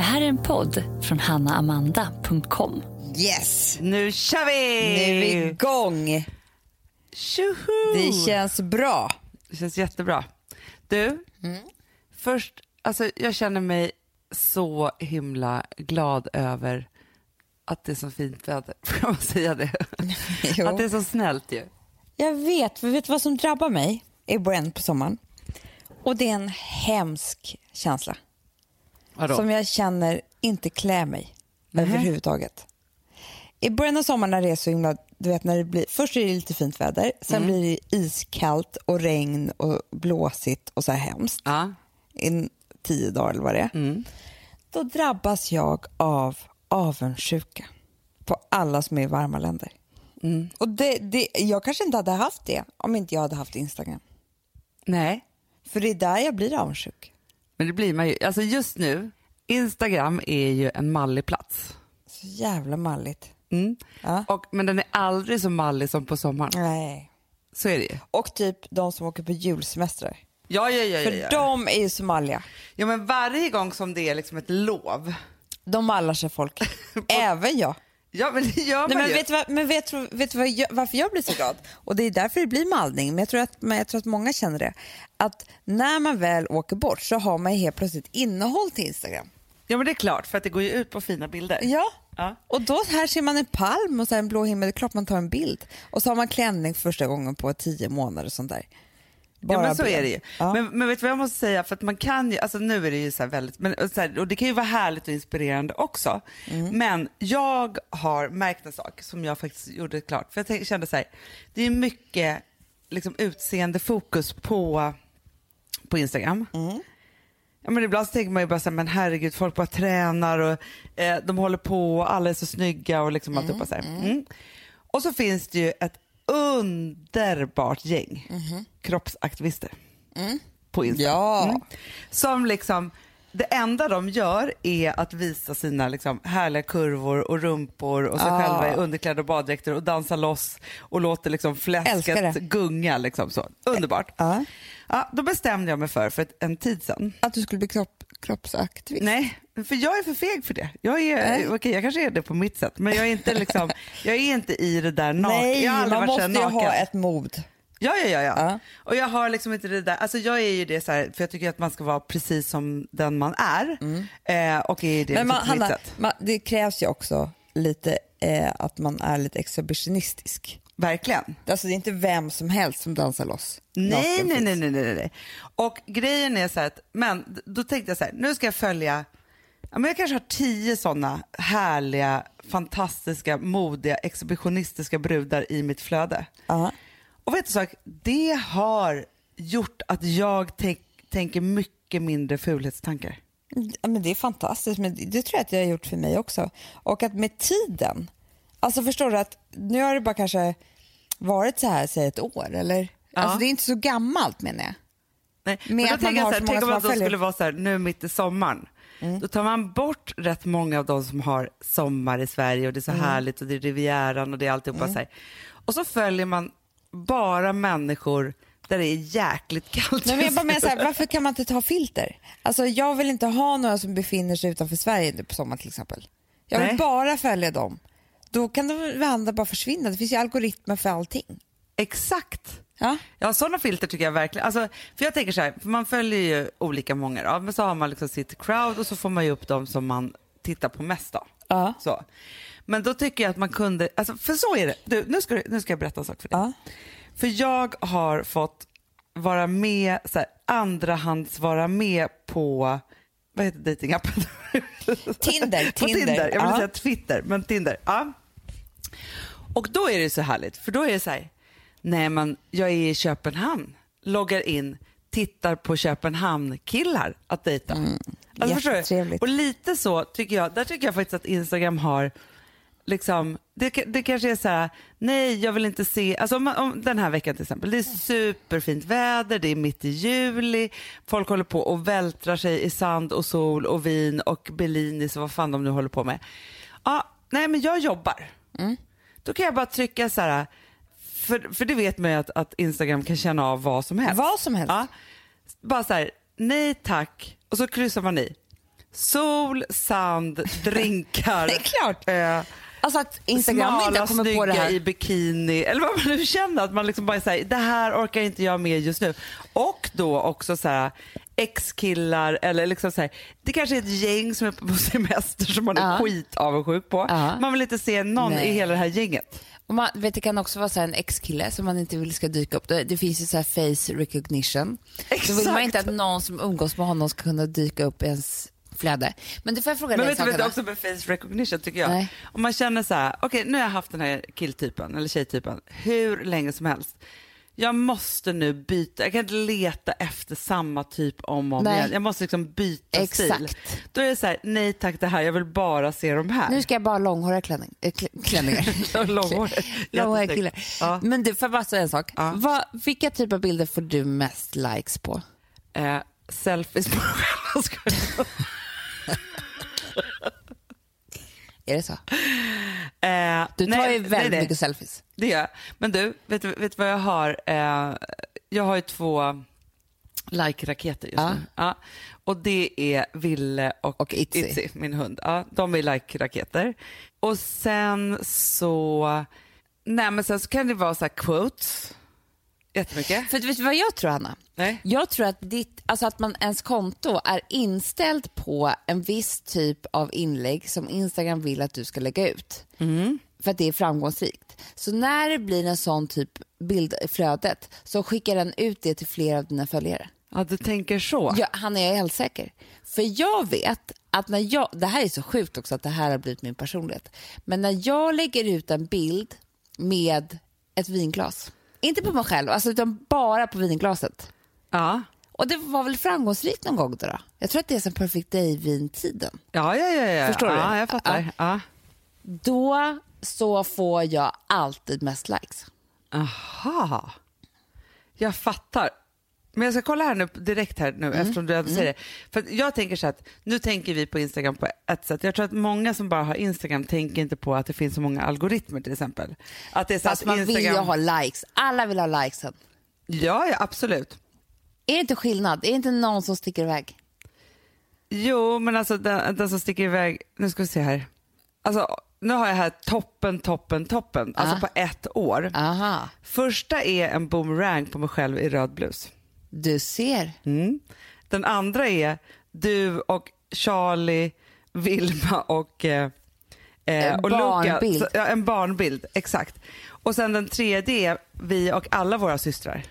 Det här är en podd från hannaamanda.com. Yes! Nu kör vi! Nu är vi igång. Tjoho! Det känns bra. Det känns jättebra. Du, först, alltså jag känner mig så himla glad över att det är så fint väder. Får man säga det? Jo. Att det är så snällt ju. Jag vet, för vet du vad som drabbar mig i början på sommaren? Och det är en hemsk känsla Vadå? som jag känner inte klär mig Nähä. överhuvudtaget. I början av sommaren när det är så himla, du vet när det blir, först är det lite fint väder, sen blir det iskallt och regn och blåsigt och så här hemskt Ja. i tio dagar eller vad det är. Då drabbas jag av avundsjuka på alla som är i varma länder. Och det, det, jag kanske inte hade haft det om inte jag hade haft Instagram. Nej, För det är där jag blir avundsjuk. Men det blir man ju. Alltså just nu, Instagram är ju en mallig plats. Så jävla malligt. Mm. Ja. Och, men den är aldrig så mallig som på sommaren. Nej. Så är det ju. Och typ de som åker på julsemestrar. Ja, ja, ja. För ja, ja. de är ju så malliga. ja, men varje gång som det är liksom ett lov. De mallar sig folk. Även jag. Ja, men det gör Nej, man men ju. vet du, vad, men vet, vet du jag, varför jag blir så glad? Och det är därför det blir mallning, men jag, tror att, men jag tror att många känner det. Att när man väl åker bort så har man helt plötsligt innehåll till Instagram. Ja, men det är klart, för att det går ju ut på fina bilder. Ja. Ja. Och då här ser man en palm och så en blå himmel, det är klart man tar en bild. Och så har man klänning för första gången på tio månader och sånt där. Ja men så ben. är det ju. Ja. Men, men vet du vad jag måste säga, för att man kan ju, alltså nu är det ju så väldigt, men, och så här, och det kan ju vara härligt och inspirerande också. Mm. Men jag har märkt en sak som jag faktiskt gjorde klart, för jag kände så här, det är mycket liksom utseende fokus på, på Instagram. Mm. Ja, men ibland så tänker man ju bara så här, men herregud, folk bara tränar och eh, de håller på och alla är så snygga och liksom alltihopa så här. Mm. Och så finns det ju ett underbart gäng kroppsaktivister på Instagram. Ja. Mm. Som liksom, det enda de gör är att visa sina liksom härliga kurvor och rumpor och sig Ah. själva i underkläder och baddräkter och dansa loss och låter liksom fläsket gunga. Liksom så. Underbart. Ja. Ja, då bestämde jag mig för, för en tid sedan, Att du skulle bli kropp, kroppsaktivist? Nej, för jag är för feg för det. Jag, är, okej, jag kanske är det på mitt sätt, men jag är inte, liksom, jag är inte i det där naken. Nej, jag har man måste ju ha ett mod. Ja, ja, ja, ja. Ja. Och jag har liksom inte det där, alltså jag är ju det så här, för jag tycker att man ska vara precis som den man är. Eh, och är det Mm. Men liksom man, Hanna, man, det krävs ju också lite eh, att man är lite exhibitionistisk. Verkligen. Alltså det är inte vem som helst som dansar loss. Nej, nej, nej, nej, nej, nej. Och grejen är så här att, men då tänkte jag så här, nu ska jag följa, ja, men jag kanske har tio sådana härliga, fantastiska, modiga, exhibitionistiska brudar i mitt flöde. Ja. Och vet du sak, det har gjort att jag tänk, tänker mycket mindre fulhetstankar. Ja, men det är fantastiskt, men det, det tror jag att jag har gjort för mig också. Och att med tiden, alltså förstår du att nu har det bara kanske varit så här, säg ett år, eller? Ja. Alltså det är inte så gammalt menar jag. Nej, Med men då att tänker jag så här, tänk om man skulle vara så här, nu mitt i sommaren. Då tar man bort rätt många av de som har sommar i Sverige och det är så härligt och det är Rivieran och det är alltihopa så här. Och så följer man bara människor där det är jäkligt kallt. Nej, men jag bara menar så här, varför kan man inte ta filter? Alltså jag vill inte ha några som befinner sig utanför Sverige på sommaren till exempel. Jag vill Nej. bara följa dem. Då kan de andra bara försvinna. Det finns ju algoritmer för allting. Exakt. Ja. Ja, sådana filter tycker jag verkligen. Alltså, för jag tänker så här, för man följer ju olika många då, men så har man liksom sitt crowd och så får man ju upp dem som man tittar på mest då. Ja. Så. Men då tycker jag att man kunde, alltså, för så är det. Du, nu, ska, du- nu ska jag berätta en sak för dig. Ja. För jag har fått vara med, så här, andrahands vara med på, vad heter dejtingappen? Tinder, på Tinder. Tinder. Jag vill Ja. säga Twitter, men Tinder. Ja. Och då är det så härligt, för då är det så här, nej men jag är i Köpenhamn, loggar in, tittar på Köpenhamn-killar att dejta. Alltså, förstår du? Och lite så tycker jag, där tycker jag faktiskt att Instagram har liksom, det, det kanske är så här, nej jag vill inte se, alltså om, om den här veckan till exempel, det är superfint väder, det är mitt i juli, folk håller på och vältrar sig i sand och sol och vin och Bellinis och vad fan de nu håller på med. Ja, nej men jag jobbar. Då kan jag bara trycka så här, för, för det vet man ju att, att Instagram kan känna av vad som helst. Vad som helst. Ja, bara så här, nej tack, och så kryssar man i. Sol, sand, drinkar. Det är klart. Eh, Alltså att Instagram inte smala, har kommit på det här. i bikini eller vad man nu känner att man liksom bara säger det här orkar inte jag med just nu. Och då också så här ex-killar eller liksom så här, det kanske är ett gäng som är på semester som man är Ja. skitavundsjuk på. Ja. Man vill inte se någon Nej. i hela det här gänget. Och man, vet, det kan också vara så här en ex-kille som man inte vill ska dyka upp. Det, det finns ju så här face recognition. Då vill man Exakt. inte att någon som umgås med honom ska kunna dyka upp ens flöde. Men det får jag fråga Men dig vet du vad det också med face recognition tycker jag? Nej. Om man känner så här, okej nu har jag haft den här killtypen eller tjejtypen hur länge som helst. Jag måste nu byta, jag kan inte leta efter samma typ om och om Nej. igen. Jag måste liksom byta stil. Exakt. Då är det så här, nej tack det här, jag vill bara se de här. Nu ska jag bara ha långhåriga klänning, äh, kl- klänningar. Långhåriga. Långhåriga killar. Ja. Men du, får jag bara säga en sak? Ja. Vad, vilka typer av bilder får du mest likes på? Eh, selfies på mig själv. Ska jag- Är det så? Eh, Du tar nej, ju väldigt nej, mycket selfies. Det gör jag. Men du, vet, du- vad jag har? Eh, jag har ju två like-raketer just Ja. nu. Ja. Och det är Ville och, Och Itzy. min hund. Ja, de är like-raketer. Och sen så, nej men sen så kan det vara så här quotes. Jättemycket. För vet du vad jag tror, Hanna? Nej. Jag tror att, ditt, alltså att man, ens konto är inställt på en viss typ av inlägg som Instagram vill att du ska lägga ut. För att det är framgångsrikt. Så när det blir en sån typ bild i flödet så skickar den ut det till flera av dina följare. Ja, du tänker så. Ja, han är helt säker. För jag vet att när jag, det här är så sjukt också att det här har blivit min personlighet. Men när jag lägger ut en bild med ett vinglas, inte på mig själv, alltså, utan bara på vinglaset. Ja. Och det var väl framgångsrikt någon gång då? då? Jag tror att det är som Perfect Day-vintiden. Ja, ja, ja, ja. Förstår du? Ja, jag fattar. Ja. Då så får jag alltid mest likes. Aha. Jag fattar. Men jag ska kolla här nu direkt här nu Mm. eftersom du ändå säger det. För jag tänker så att nu tänker vi på Instagram på ett sätt. Jag tror att många som bara har Instagram tänker inte på att det finns så många algoritmer till exempel. Att det är så Fast att man vill ju Instagram... ha likes. Alla vill ha likesen. Ja, ja, absolut. Är det inte skillnad? Är det inte någon som sticker iväg? Jo, men alltså den, den som sticker iväg, nu ska vi se här. Alltså, nu har jag här toppen, toppen, toppen, alltså Ah. på ett år. Aha, Första är en boomerang på mig själv i röd blus. Du ser. Mm. Den andra är du och Charlie, Vilma och, eh, eh, En och Luca. barnbild. Så, ja, en barnbild, exakt. Och sen den tredje är vi och alla våra systrar.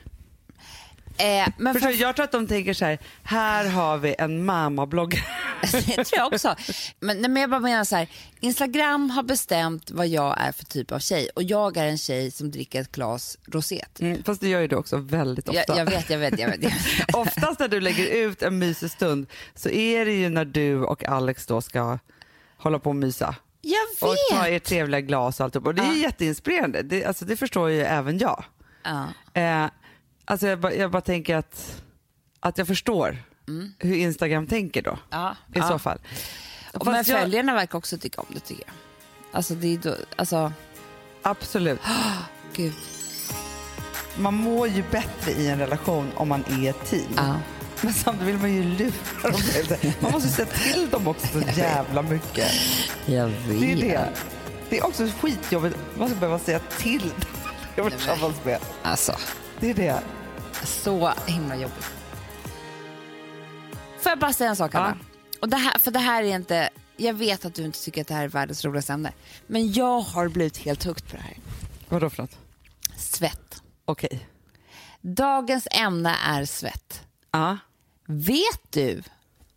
Eh, men Förstår, för, du? jag tror att de tänker så här, här har vi en mammabloggare. det tror jag också. Men, nej, men jag bara menar så här, Instagram har bestämt vad jag är för typ av tjej och jag är en tjej som dricker ett glas rosé. typ. Mm, fast det gör ju du också väldigt ofta. Jag, jag vet, jag vet, jag vet. Jag vet. Oftast när du lägger ut en mysig stund så är det ju när du och Alex då ska hålla på och mysa. Och ta ert trevliga glas och allt. Och det är Ja. jätteinspirerande. Det, alltså, det förstår ju även jag. Ja. Eh, alltså jag, bara, jag bara tänker att, att jag förstår hur Instagram tänker då. Ja, I ja. så fall. Och men jag- följarna verkar också tycka om det tycker jag. Alltså det är då, alltså, Absolut. gud. Man mår ju bättre i en relation om man är ett team. Ja. Men samtidigt vill man ju lura dem. Man måste se till dem också så jävla mycket. Jag vet. Det är det. Det är också skitjobbigt. Man ska behöva säga till dem jag vill tillsammans med. Alltså, Det är det. Så himla jobbigt. Får jag bara säga en sak, Anna? Och det här, för det här är inte... Jag vet att du inte tycker att det här är världens roligaste ämne. Men jag har blivit helt hooked på det här. Vadå för något? Svett. Okej. Dagens ämne är svett. Ja. Vet du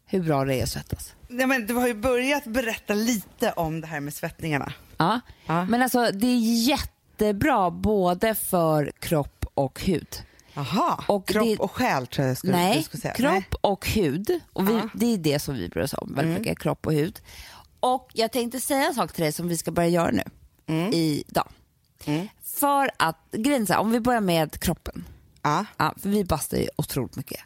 hur bra det är att svettas? Ja, men du har ju börjat berätta lite om det här med svettningarna. Ja. Ja. Men alltså det är jättebra både för kropp och hud. Jaha, Och kropp det- och själ tror jag jag skulle, Nej, du skulle säga. kropp och hud. Och vi. Det är det som vi bryr oss om, väldigt Mm. mycket, kropp och hud. Och jag tänkte säga en sak till dig som vi ska börja göra nu, Mm. idag. För att, grejen om vi börjar med kroppen. Ja. Ja, för vi bastar ju otroligt mycket.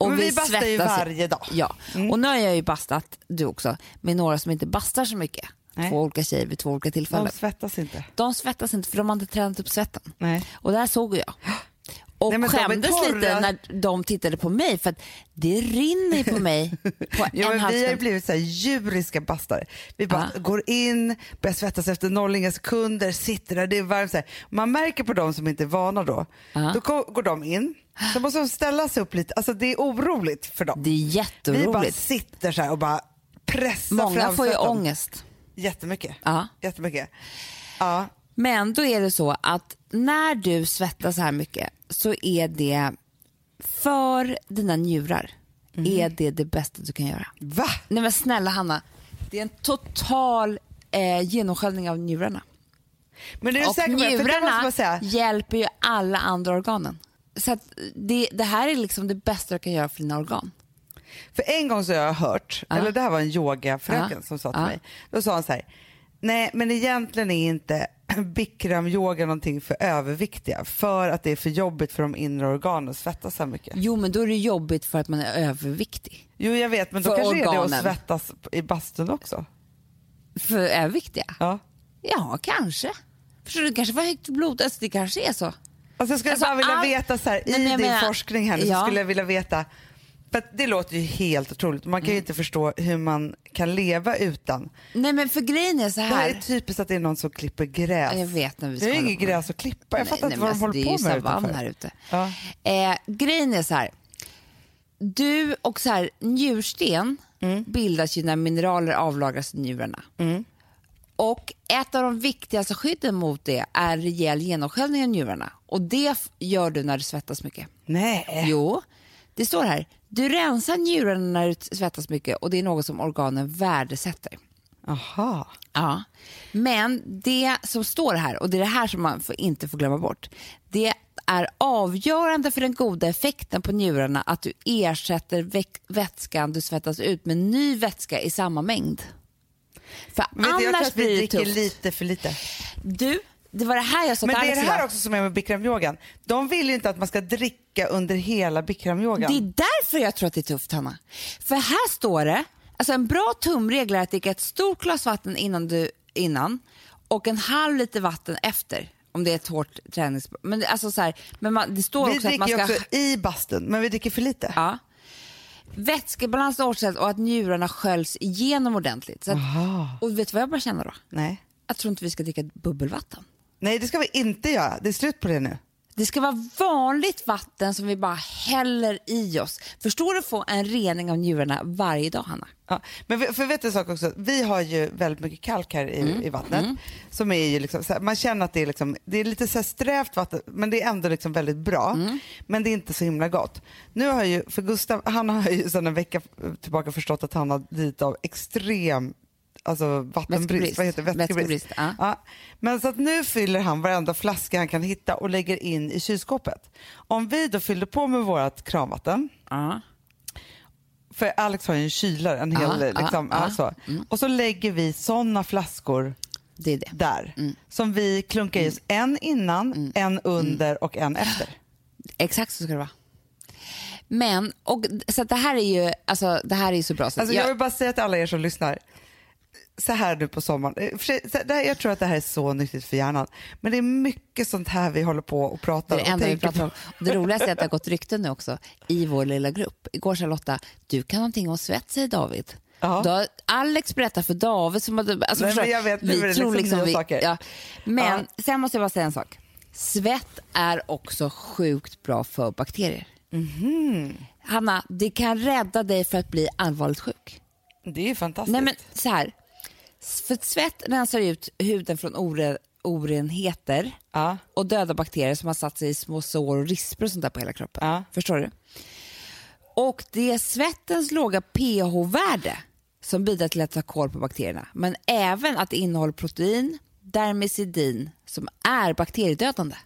Men vi bastar ju varje dag. Mm. Ja, och nu har jag ju bastat, du också, med några som inte bastar så mycket. Nej. Två olika tjejer vid två olika tillfällen. De svettas inte. De svettas inte för de har inte tränat upp svetten. Nej. Och det här såg jag. Och Nej, skämdes lite när de tittade på mig för att det rinner på mig på Ja, en men vi har blivit så här djuriska bastare. Vi bara Ja. går in, börjar svettas efter noll inga sekunder, sitter där, det är varmt. Så här. Man märker på de som inte är vana då. Ja. Då går de in, så måste de ställa sig upp lite. Alltså det är oroligt för dem. Det är Vi bara jätteoroligt. sitter så här och bara pressar Många fram får ju svetten. ångest. Jättemycket. Ja. Jättemycket. Ja. Men då är det så att när du svettas så här mycket så är det för dina njurar är det det bästa du kan göra. Va? Nej men snälla Hanna, det är en total eh, genomsköljning av njurarna. Men är du Och säker det? Det njurarna man säga. hjälper ju alla andra organen. Så det, det här är liksom det bästa du kan göra för dina organ. För en gång så har jag hört, Ja. eller det här var en yogafröken Ja. som sa till Ja. mig. Då sa han så här, nej men egentligen är inte bikram-yoga någonting för överviktiga för att det är för jobbigt för de inre organen att svettas så här mycket. Jo men då är det jobbigt för att man är överviktig. Jo jag vet men då För kanske är det organen. att svettas i bastun också. För överviktiga? Ja. Ja, kanske. Förstår du, kanske var högt blod, alltså, det kanske är så. Alltså jag skulle Alltså, bara vilja all- veta så här, Nej, i men jag din menar- forskning här nu Ja. så skulle jag vilja veta att det låter ju helt otroligt. Man kan Mm. ju inte förstå hur man kan leva utan. Nej men för grejen är så Det här är här. typiskt att det är någon som klipper gräs. Ja, jag vet när vi det ska är ju hålla inget på. gräs att klippa. Jag fattar Nej, inte vad de alltså, håller på Det är med ju savann här ute. Ja. Eh, grejen är så här. Du och så här, njursten Mm. bildas ju när mineraler avlagras i njurarna. Och ett av de viktigaste skydden mot det är rejäl genomsköljning av njurarna. Och det gör du när du svettas mycket. Nej. Jo, det står här. Du rensar njurarna när du svettas mycket och det är något som organen värdesätter. Aha. Ja. Men det som står här, och det är det här som man får, inte får glömma bort, det är avgörande för den goda effekten på njurarna att du ersätter vätskan du svettas ut med ny vätska i samma mängd. För Vet du, jag tror annars att vi blir det dricker tufft. lite för lite. Du, det var det här jag sa Men till det är Alex det här idag. också som är med bikramyogan. De vill ju inte att man ska dricka under hela bikramyogan. Det är därför jag tror att det är tufft, Hanna. För här står det, alltså en bra tumregel är att dricka ett stort glas vatten innan, du, innan och en halv liter vatten efter. Om det är ett hårt tränings... Men, det- alltså så här, men man, det står vi också att man dricker ska... ju också i bastun, men vi dricker för lite. Ja. Vätskebalans är återställd och att njurarna sköljs igenom ordentligt. Så att, och vet du vad jag börjar känna då? Nej. Jag tror inte vi ska dricka bubbelvatten. Nej, det ska vi inte göra. Det är slut på det nu. Det ska vara vanligt vatten som vi bara häller i oss. Förstår du att få en rening av njurarna varje dag, Hanna? Ja. Men vi- för vet du en sak också? Vi har ju väldigt mycket kalk här i, Mm. i vattnet. Som är ju liksom, så här, man känner att det är, liksom, det är lite så här strävt vatten, men det är ändå liksom väldigt bra. Mm. Men det är inte så himla gott. Nu har ju, för Gustav, han har ju sedan en vecka tillbaka förstått att han har lidit av extrem alltså vattenbrist, Vätskebrist. vad heter det? Vätskebrist, ja. Ja. Men så att nu fyller han varenda flaska han kan hitta och lägger in i kylskåpet. Om vi då fyllde på med vårt kranvatten, Ja. för Alex har ju en kylare, en hel, liksom, ja, ja, ja. så. och så lägger vi sådana flaskor Det det. där Mm. som vi klunkar i oss en innan, en under och en efter. Exakt så ska det vara. Men, och, så det här är ju alltså, det här är så bra. Så Alltså, jag jag, vill bara säga till alla er som lyssnar, så här nu på sommaren, eh, det jag tror att det här är så nyttigt för hjärnan, men det är mycket sånt här vi håller på och det pratar är det och vi pratar om. Det roligaste är att det har gått rykten nu också i vår lilla grupp. Igår sa Lotta, du kan någonting om svett, säger David. Ja. Då Alex berättar för David som hade... Alltså, Nej, förstår men jag vet, är det liksom nya saker. Ja. Men sen måste jag bara säga en sak. Svett är också sjukt bra för bakterier. Mhm. Hanna, det kan rädda dig för att bli allvarligt sjuk. Det är fantastiskt. Nej men så här. För svett rensar ut huden från ore, orenheter Ja. och döda bakterier som har satt sig i små sår och rispor och sånt där på hela kroppen. Ja. Förstår du? Och det är svettens låga pH-värde som bidrar till att ta koll på bakterierna. Men även att det innehåller protein, dermicidin, som är bakteriedödande.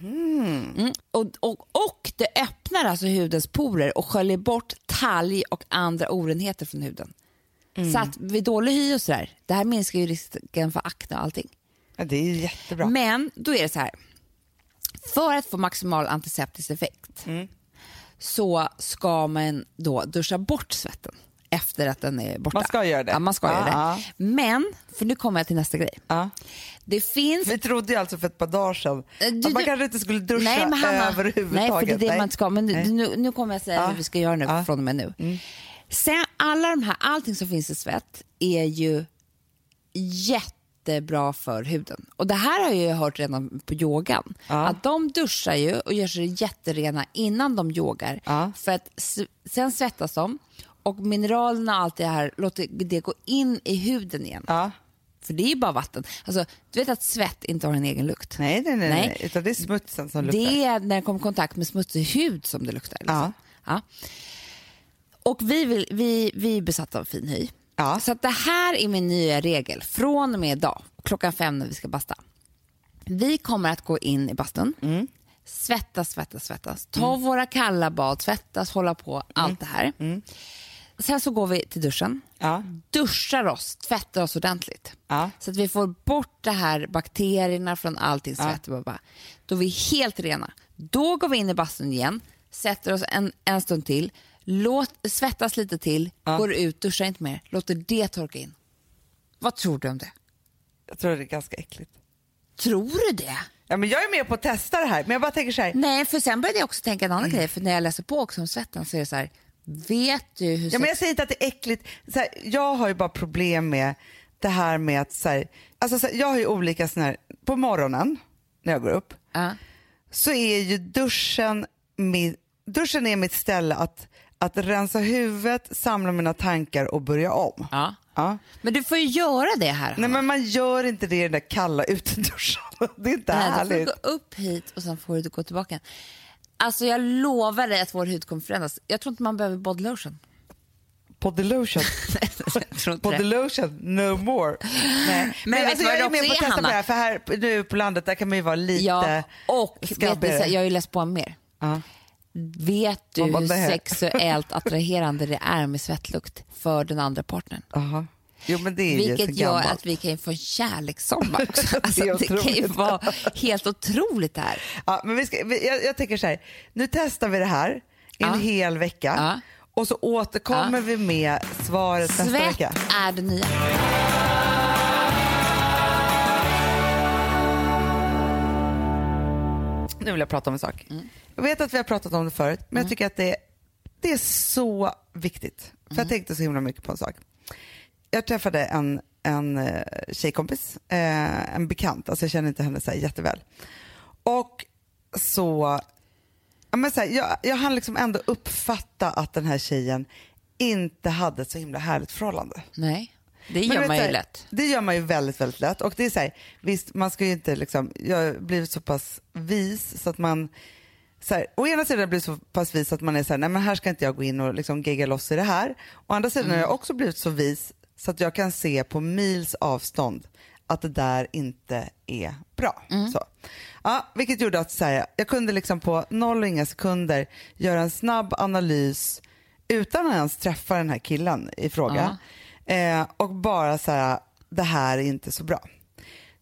Mm. Och, och, och det öppnar alltså hudens porer och sköljer bort talg och andra orenheter från huden. Så att vid dålig hy och sådär, det här minskar ju risken för akne och allting. Ja, det är jättebra. Men då är det så här. För att få maximal antiseptisk effekt så ska man då duscha bort svetten efter att den är borta. Man ska göra det. Ja, man ska Ja, göra det. Men, för nu kommer jag till nästa grej. Ja. Det finns... Vi trodde ju alltså för ett par dagar sedan Eh, du- att man kanske inte skulle duscha Nej, men Hanna, överhuvudtaget. Nej, för det är det Nej. man inte ska. Men nu, nu, nu kommer jag säga Ja. hur vi ska göra nu. Mm. från och med nu. Sen, alla de här, allting som finns i svett är ju jättebra för huden. Och det här har jag hört redan på yogan. Ja. Att de duschar ju och gör sig jätterena innan de yogar. Ja. För att sen svettas de och mineralerna och allt det här låter det gå in i huden igen. Ja. För det är ju bara vatten. Alltså, du vet att svett inte har en egen lukt. Nej, nej, nej, Nej. nej. Utan det är smutsen som luktar. Det är när det kommer i kontakt med smutsig hud som det luktar. Liksom. Ja. Och vi, vill, vi, vi är besatta av fin hy. Ja. Så att det här är min nya regel från och med idag, klockan fem när vi ska basta. Vi kommer att gå in i bastun, Mm. svettas, svettas, svettas, ta våra kalla bad, svettas, hålla på, allt det här. Sen så går vi till duschen, Mm. Ja. duschar oss, tvättar oss ordentligt. Ja. Så att vi får bort det här bakterierna från allting svett. bara. Då är vi helt rena. Då går vi in i bastun igen, sätter oss en, en stund till, låt, svettas lite till, går ut, duschar inte mer, låter det torka in. Vad tror du om det? Jag tror det är ganska äckligt. Tror du det? Ja, men jag är med på att testa det här, men jag bara tänker så här. Nej, för sen började jag också tänka en annan grej. För när jag läser på också om svetten så är det så här, vet du hur Ja, men jag säger inte att det är äckligt. Så här, jag har ju bara problem med det här med att så här, alltså, så här, jag har ju olika såna här, på morgonen när jag går upp Ja. så är ju duschen, min, duschen är mitt ställe att, att rensa huvudet, samla mina tankar och börja om. Ja. Ja. Men du får ju göra det här. Nej men man gör inte det i den där kalla uteduschen. Det är inte Nej, får du härligt. gå upp hit och sen får du gå tillbaka. Alltså jag lovar dig att vår hud kommer förändras. Jag tror inte man behöver body lotion. Body lotion. jag tror inte Body det. lotion, no more. Nej. Men, vet alltså, jag är med på att testa på Hanna? det här, för här nu på landet där kan man ju vara lite Ja, och vet skabbigare. så- jag har ju läst på mer. Ja. Vet du var hur det? sexuellt attraherande det är med svettlukt för den andra partnern? Aha. Jo det Vilket gör att vi kan få en kärlekssommar också. Det Alltså, det kan ju vara helt otroligt det här. Ja, men vi ska, jag, jag tänker så här, nu testar vi det här i en Ja. hel vecka Ja. och så återkommer vi med svaret nästa Svett vecka. är det nya. Nu vill jag prata om en sak. Jag vet att vi har pratat om det förut, men jag tycker att det, det är så viktigt. För jag tänkte så himla mycket på en sak. Jag träffade en, en eh, tjejkompis, eh, en bekant, alltså jag känner inte henne så här jätteväl. Och så, ja, men så här, jag, jag hann liksom ändå uppfatta att den här tjejen inte hade ett så himla härligt förhållande. Nej, det gör vet man ju lätt. Det gör man ju väldigt, väldigt lätt. Och det är så här, visst, man ska ju inte liksom, jag har blivit så pass vis så att man, så här, å ena sidan har jag blivit så pass vis att man är så här, nej men här ska inte jag gå in och liksom gegga loss i det här. Å andra sidan har jag också blivit så vis så att jag kan se på mils avstånd att det där inte är bra. Så. Ja, vilket gjorde att så här, jag kunde liksom på noll och inga sekunder göra en snabb analys utan att ens träffa den här killen i fråga. Eh, och bara så här, det här är inte så bra.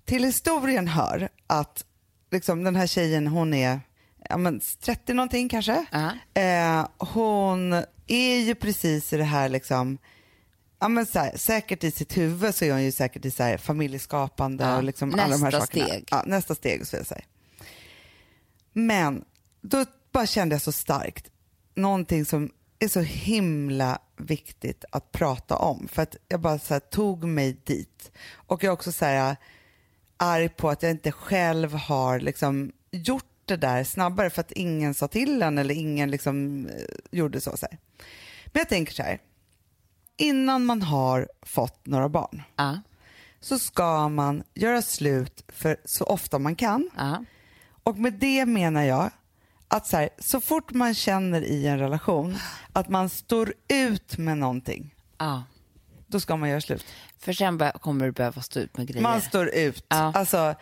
Till historien hör att liksom, den här tjejen, hon är ja, men 30 någonting kanske. Ja. Eh, hon är ju precis i det här liksom, ja, men så här, säkert i sitt huvud så är hon ju säkert i så här, familjeskapande Ja, och liksom alla de här nästa sakerna. steg. Ja, nästa steg så säga. Men då bara kände jag så starkt, någonting som är så himla viktigt att prata om. För att jag bara så här, tog mig dit. Och jag är också så här, arg på att jag inte själv har liksom gjort det där snabbare för att ingen sa till en eller ingen liksom eh, gjorde så. så här. Men jag tänker så här, innan man har fått några barn Ja, så ska man göra slut för så ofta man kan. ja. Och med det menar jag att så, här, så fort man känner i en relation att man står ut med någonting, ja. då ska man göra slut. För sen kommer du behöva stå ut med grejer. Man står ut. Alltså,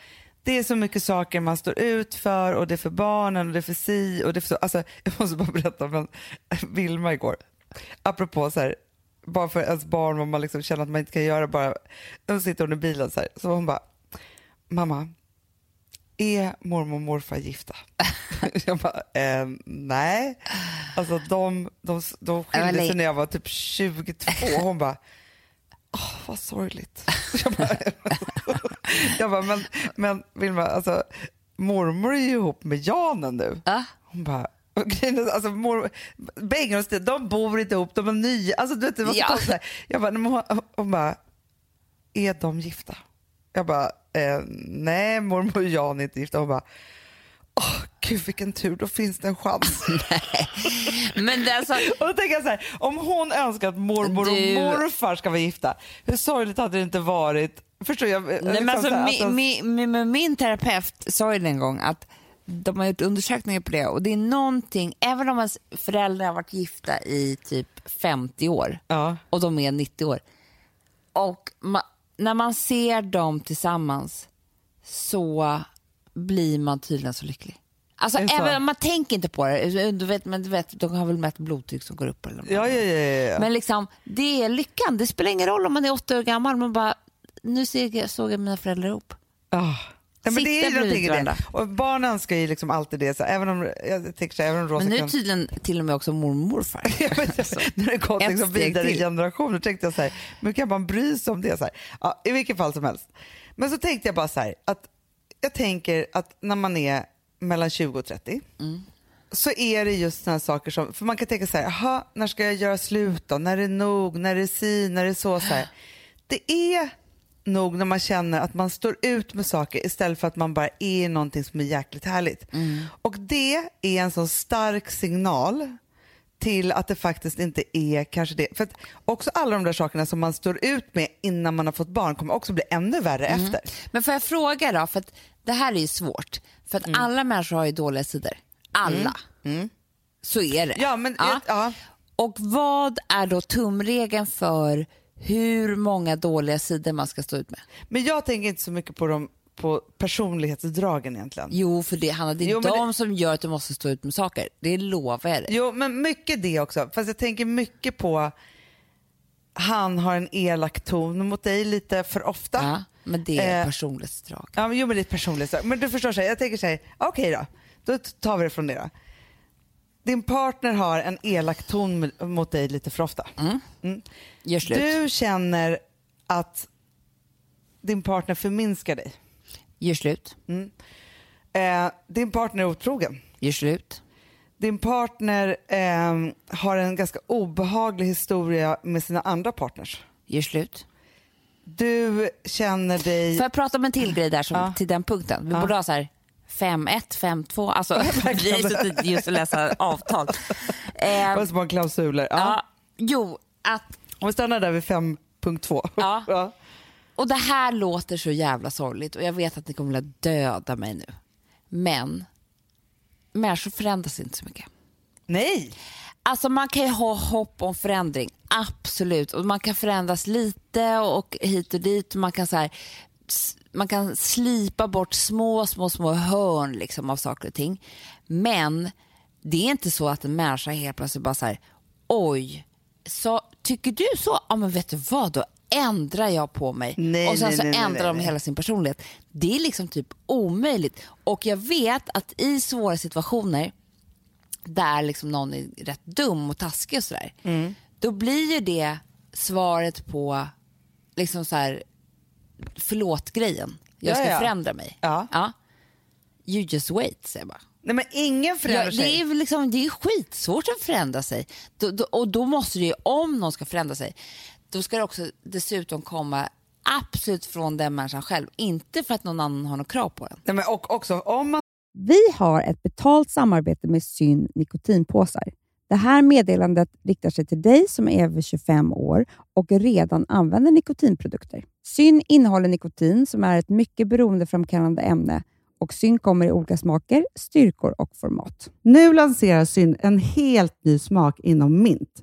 det är så mycket saker man står ut för och det är för barnen och det är för si och det är för så. Alltså, jag måste bara berätta om en Vilma igår. Apropå så här, bara för ens barn vad man liksom känner att man inte kan göra bara. Då sitter hon i bilen så här, så hon bara, mamma, är mormor och morfar gifta? jag bara, eh, nej. Alltså de, de, de skilde sig när jag var typ 22. Hon bara, åh vad sorgligt. jag bara, jag bara men, men Vilma, alltså mormor är ju ihop med Janen nu. Ah. Hon bara, Alltså, mor, Bengan och de bor inte ihop, de är nya. Alltså, du vet, det var så Ja. konstigt. Jag bara, hon, hon bara, är de gifta? Jag bara, eh, nej mormor och Jan är inte gifta. Hon bara, åh gud vilken tur, då finns det en chans. Men det alltså, och då tänker jag så här, om hon önskar att mormor Du- och morfar ska vara gifta, hur sorgligt hade det inte varit? Förstår jag? Nej, Liksom men alltså, så här, mi, att de- mi, mi, men min terapeut sa ju en gång att de har gjort undersökningar på det och det är någonting, även om ens föräldrar har varit gifta i typ 50 år Ja. och de är 90 år och ma, när man ser dem tillsammans så blir man tydligen så lycklig. Alltså även om man tänker inte på det, du vet, men du vet, de har väl mätt blodtryck som går upp eller något. Ja, ja, ja, ja. Men liksom, det är lyckan. Det spelar ingen roll om man är åtta år gammal. Man bara, nu ser jag, såg jag mina föräldrar ihop. Ah. Ja, men det är ju Sitter någonting i bredvid det. Och barn önskar ju liksom alltid det. Så även om, jag tänker så även om Rosa Men nu är kan... tydligen till och med också mormor och morfar. Alltså, När det gått liksom vidare i generationer tänkte jag så här, men kan man bry sig om det? Så här? Ja, I vilket fall som helst. Men så tänkte jag bara så här, att jag tänker att när man är mellan 20 och 30 Mm. så är det just sådana saker som, för man kan tänka så här, jaha, när ska jag göra slut då? När är det nog? När är det si? När är det så? så här. Det är nog när man känner att man står ut med saker istället för att man bara är någonting som är jäkligt härligt. Mm. Och det är en så stark signal till att det faktiskt inte är kanske det. För också alla de där sakerna som man står ut med innan man har fått barn kommer också bli ännu värre Mm. efter. Men får jag fråga då, för det här är ju svårt. För att Mm. alla människor har ju dåliga sidor. Alla. Så är det. Ja, men, ja. Och vad är då tumregeln för hur många dåliga sidor man ska stå ut med? men jag tänker inte så mycket på, dem, på personlighetsdragen egentligen. Jo, för det, Hanna, det är Jo, de som gör att du måste stå ut med saker. Det lovar jag dig. Jo, men mycket det också. Fast jag tänker mycket på han har en elak ton mot dig lite för ofta. Ja, men det är Eh, personlighetsdrag. Ja, men, jo, men lite personligt. så. Men du förstår, så här, jag tänker så här, okej då, då tar vi det från det då. Din partner har en elak ton mot dig lite för ofta. Mm. Gör slut. Du känner att din partner förminskar dig. Gör slut. Eh, din partner är otrogen. Gör slut. Din partner eh, har en ganska obehaglig historia med sina andra partners. Gör slut. Du känner dig... Får jag prata om en till grej där som, Ja. till den punkten? Vi borde ha så här 5-1, 5-2. Alltså, vi har suttit just och läsa avtal. Eh, Vad små klausuler. Ja. ja, jo, att, Om vi stannar där vid 5.2. Ja. och det här låter så jävla sorgligt och jag vet att ni kommer att döda mig nu. Men människor förändras inte så mycket. Nej! Alltså man kan ju ha hopp om förändring, absolut. Och man kan förändras lite och hit och dit. Man kan så här, man kan slipa bort små, små, små hörn liksom av saker och ting. Men det är inte så att en människa helt plötsligt bara så här, oj, så, tycker du så? Ja men vet du vad, då ändrar jag på mig. Nej, och sen nej, så nej, ändrar de hela sin personlighet. Det är liksom typ omöjligt. Och jag vet att i svåra situationer där liksom någon är rätt dum och taskig och sådär, Mm. då blir ju det svaret på liksom så här, förlåt-grejen. Jag ska Ja, ja. förändra mig. Ja. You just wait, säger jag bara. Nej men ingen Ja, förändrar det, sig. är väl liksom, det är skitsvårt att förändra sig. Då, då, och då måste det ju, om någon ska förändra sig, då ska det också dessutom komma absolut från den människan själv. Inte för att någon annan har något krav på den. Nej, men och också om man Vi har ett betalt samarbete med Syn nikotinpåsar. Det här meddelandet riktar sig till dig som är över 25 år och redan använder nikotinprodukter. Syn innehåller nikotin som är ett mycket beroendeframkallande ämne och Syn kommer i olika smaker, styrkor och format. Nu lanserar Syn en helt ny smak inom mint.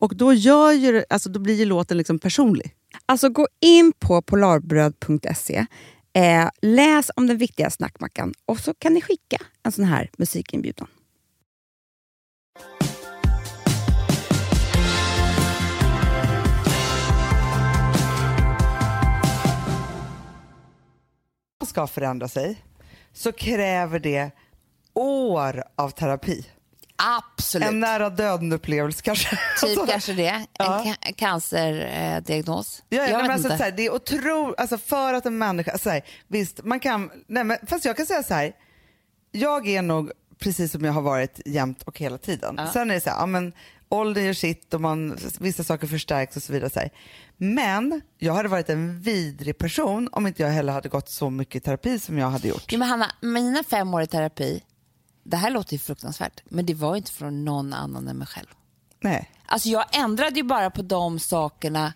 Och då, gör ju, alltså, då blir ju låten liksom personlig. Alltså gå in på polarbröd.se, eh, läs om den viktiga snackmackan och så kan ni skicka en sån här musikinbjudan. man ska förändra sig så kräver det år av terapi. Absolut. En nära döden-upplevelse kanske. Typ Alltså, kanske det. En Ja. ca- cancerdiagnos. Ja, ja, jag men alltså, inte. så här, det är otro, alltså för att en människa, så här, visst man kan, nej, men, fast jag kan säga så här, jag är nog precis som jag har varit jämt och hela tiden. Sen är det så här, ja, men, åldern gör sitt och man, vissa saker förstärks och så vidare. Så här. Men jag hade varit en vidrig person om inte jag heller hade gått så mycket i terapi som jag hade gjort. Jo, men Hanna, mina fem år i terapi, det här låter ju fruktansvärt, men det var inte från någon annan än mig själv. Nej. Alltså jag ändrade ju bara på de sakerna.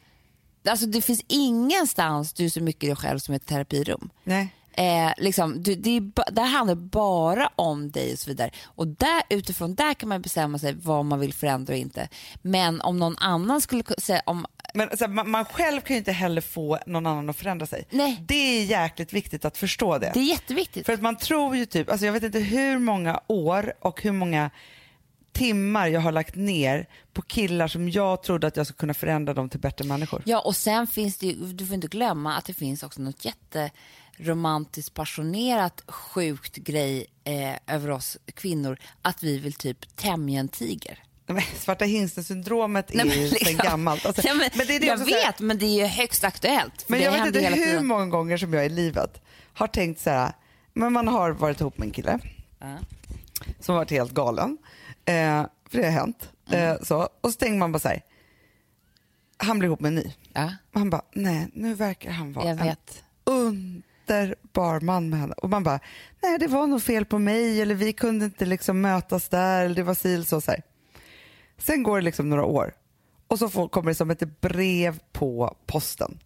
Alltså det finns ingenstans du är så mycket dig själv som ett terapirum. Nej. Eh, liksom, du, det, är, det handlar bara om dig och så vidare. Och där, utifrån där kan man bestämma sig vad man vill förändra och inte. Men om någon annan skulle ku- säga, om, Men här, man, man själv kan ju inte heller få någon annan att förändra sig. Nej. Det är jäkligt viktigt att förstå det. det är jätteviktigt. För att man tror ju typ, alltså jag vet inte hur många år och hur många timmar jag har lagt ner på killar som jag trodde att jag skulle kunna förändra dem till bättre människor. Ja, och sen finns det ju, du får inte glömma att det finns också något jätteromantiskt passionerat sjukt grej eh, över oss kvinnor att vi vill typ tämja en tiger. Men Svarta hingsten-syndromet är ju liksom- sen gammalt. Alltså, Ja, men, men det är det jag här- vet, men det är ju högst aktuellt. Men jag vet inte hur tiden. många gånger som jag i livet har tänkt så här, men man har varit ihop med en kille Ja. som har varit helt galen. Eh, för det har hänt. Mm. Eh, så. Och så tänker man bara så här, han blir ihop med en ny. Ja, Man bara, nej nu verkar han vara jag en vet. Underbar man med henne. Och man bara, nej det var nog fel på mig eller vi kunde inte liksom mötas där eller det var sil så, så här. Sen går det liksom några år och så får, kommer det som ett brev på posten.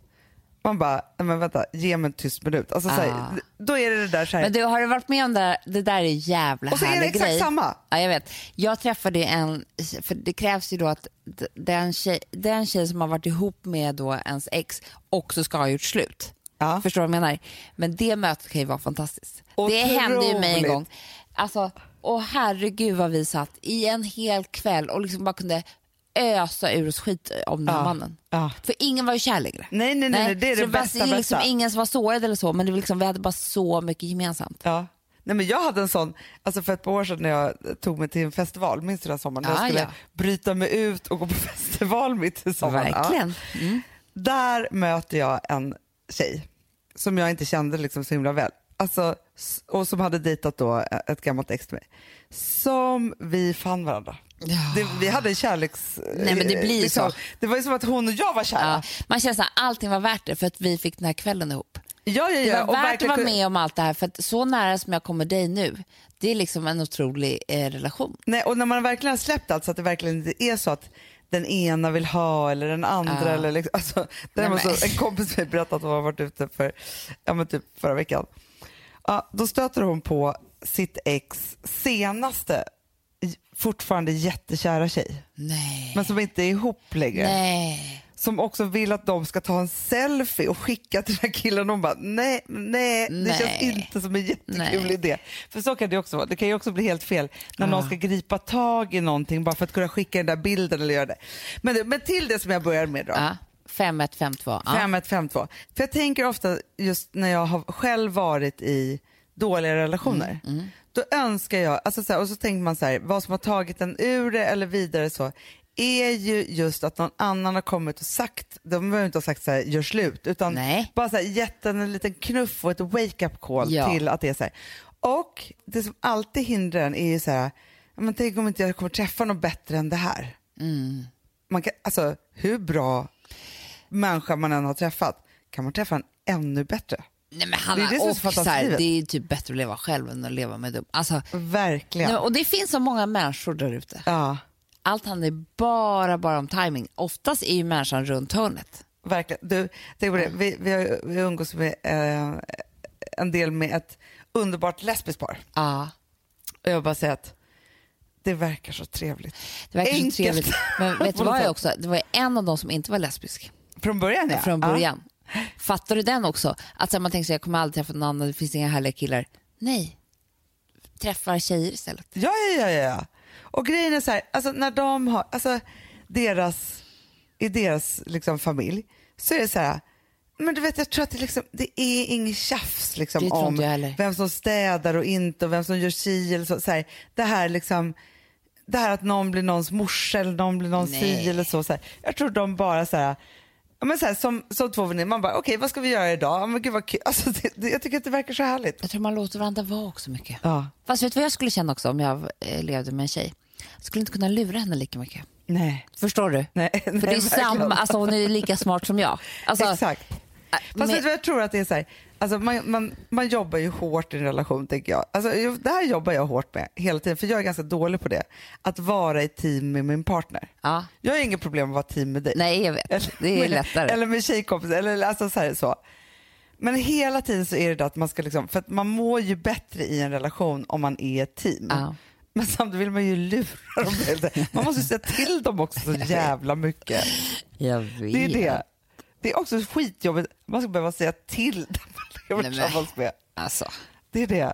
Man bara, men vänta, ge mig en tyst minut. Alltså, så Ah. här, då är det det där så här. Men du, har du varit med om det där? Det där är jävla och så är det exakt grej. samma. Ja, jag vet. Jag träffade en, för det krävs ju då att den tjej, den tjej som har varit ihop med då ens ex också ska ha gjort slut. Ja. Förstår du vad jag menar? Men det mötet kan ju vara fantastiskt. Det hände ju mig en Otroligt. gång. Alltså, och herregud vad vi satt i en hel kväll och liksom bara kunde ösa ur oss skit om den här Ja. mannen. Ja. För ingen var ju kär längre. Nej, nej, nej, nej, det är så det var bästa, liksom bästa. ingen som var sårad eller så, men det var liksom, vi hade bara så mycket gemensamt. Ja. Nej, men jag hade en sån, alltså för ett par år sedan när jag tog mig till en festival, minns du den sommaren? När jag Ja, skulle ja. bryta mig ut och gå på festival mitt i sommaren. Verkligen. Mm. Där möter jag en tjej som jag inte kände liksom så himla väl. Alltså, och som hade dejtat då ett gammalt ex till mig. Som vi fann varandra. Det, vi hade en kärleks... Nej, men det blir liksom, så. Det var ju som att hon och jag var kära. Ja, man känner att allting var värt det för att vi fick den här kvällen ihop. Ja, ja, Det ja. var värt att vara med om allt det här för att så nära som jag kommer dig nu, det är liksom en otrolig eh, relation. Nej, och när man verkligen har släppt allt så att det verkligen inte är så att den ena vill ha eller den andra. Ja. Eller liksom, alltså, det Nej, så, en kompis mig berättade att hon har varit ute för, ja, men typ förra veckan. Ja, då stöter hon på sitt ex senaste, fortfarande jättekära tjej. Nej. Men som inte är ihop längre. Nej. Som också vill att de ska ta en selfie och skicka till den här killen. Och bara, nej, nej, det Nej. känns inte som en jättekul Nej. idé. För så kan det också vara. Det kan ju också bli helt fel när någon ska gripa tag i någonting bara för att kunna skicka den där bilden eller göra det. Men, det- men till det som jag börjar med då. Ja. 5152. Ja. 5152. För jag tänker ofta just när jag har själv varit i dåliga relationer. Mm, Då önskar jag, alltså så här, och så tänker man så här, vad som har tagit en ur det eller vidare så är ju just att någon annan har kommit och sagt, de behöver inte ha sagt så här, gör slut, utan Nej. bara så här, gett en, en liten knuff och ett wake-up call Ja. till att det är så här. Och det som alltid hindrar en är ju så här, men tänk om inte jag kommer träffa något bättre än det här. Mm. Man kan, alltså hur bra människa man än har träffat kan man träffa en ännu bättre. Nej, men Hanna, Det är det som och så här, det är typ bättre att leva själv än att leva med dem. Alltså, Verkligen. och det finns så många människor där ute. Ja, Allt handlar bara, bara om timing. Oftast är ju människan runt hörnet. verkligen. Du, tänk på det. Vi, vi, har, vi umgås med eh, en del med ett underbart lesbiskt par. Ja. Och jag bara säga att det verkar så trevligt. Det verkar Enkelt. så trevligt. Men vet du vad jag också? Det var en av dem som inte var lesbisk Från början ja. från början. Fattar du den också? Att så man tänker sig jag kommer aldrig träffa någon annan, det finns inga härliga killar. Nej, träffar tjejer istället. Ja, ja, ja, ja. Och grejen är så här, alltså när de har, alltså deras, i deras liksom familj så är det så här, men du vet jag tror att det, liksom, det är inget tjafs liksom, om vem som städar och inte och vem som gör si eller så. så här, det här liksom, det här att någon blir någons morsa eller någon blir någons si eller så, så här. Jag tror de bara så här, men så här, som, som två väninnor, man bara okej vad ska vi göra idag? Men gud vad kul. Alltså, det, det, jag tycker att det verkar så härligt. Jag tror man låter varandra vara också mycket. Ja. Fast vet du vad jag skulle känna också om jag eh, levde med en tjej? Jag skulle inte kunna lura henne lika mycket. Nej. Förstår du? Nej, För nej, det är samma, alltså hon är lika smart som jag. Alltså, Exakt. äh, Fast vad jag tror att det är så här, alltså man, man, man jobbar ju hårt i en relation tänker jag. Alltså, det här jobbar jag hårt med hela tiden för jag är ganska dålig på det. Att vara i team med min partner. Ja. Jag har inget problem att vara team med dig. Nej, jag vet. Det är Eller- lättare. Eller med tjejkompisar. Eller, alltså så, här, så. Men hela tiden så är det att man ska liksom, för att man mår ju bättre i en relation om man är ett team. Ja. Men samtidigt vill man ju lura dem. Man måste ju säga till dem också så jävla mycket. Jag vet. Det är det. Det är också skitjobbigt. Man ska behöva säga till dem man lever tillsammans med. Alltså, Det är det.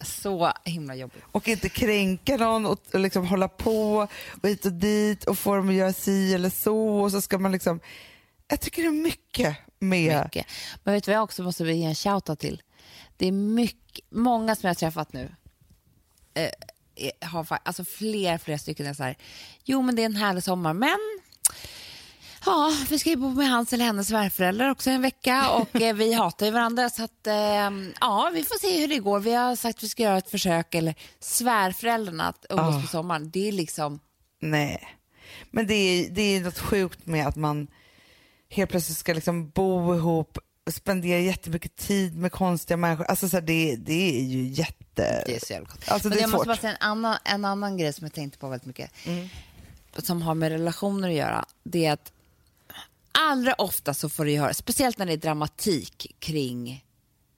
så himla jobbigt. Och inte kränka någon och liksom hålla på och hit och dit och få dem att göra si eller så och så ska man liksom. Jag tycker det är mycket med. Mycket. Men vet du vad jag också måste ge en shoutout till? Det är mycket, många som jag har träffat nu eh, har alltså fler, flera stycken är så här, jo men det är en härlig sommar, men ja, vi ska ju bo med hans eller hennes svärföräldrar också en vecka och eh, vi hatar ju varandra så att eh, ja, vi får se hur det går. Vi har sagt att vi ska göra ett försök eller svärföräldrarna att umgås på sommaren. Det är liksom, Nej, men det är, det är något sjukt med att man helt plötsligt ska liksom bo ihop, spendera jättemycket tid med konstiga människor. Alltså så här, det, det är ju jätte... det är så jävla gott. Alltså, Men jag måste svårt. bara säga en annan, en annan grej som jag tänkte på väldigt mycket. Som har med relationer att göra. Det är att allra ofta så får du höra, speciellt när det är dramatik kring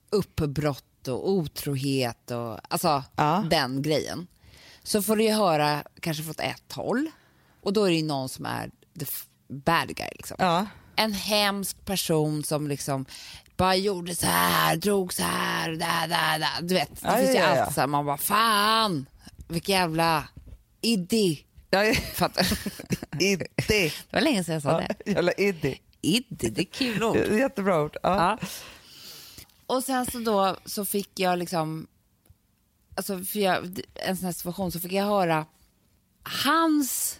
uppbrott och otrohet och alltså Ja. den grejen. Så får du ju höra kanske från ett håll och då är det ju någon som är the bad guy. Liksom Ja. En hemsk person som liksom bara gjorde så här, drog så här, där, där, där. Du vet, det Ja, finns ju alltid så här, man bara fan, vilken jävla iddi. Fattar iddi. Det var länge sedan jag sa Ja, det. jävla iddi. Iddi, det är kul ord. Jättebra ord. Ja. Ja. Och sen så då så fick jag liksom, alltså för jag, en sån här situation så fick jag höra hans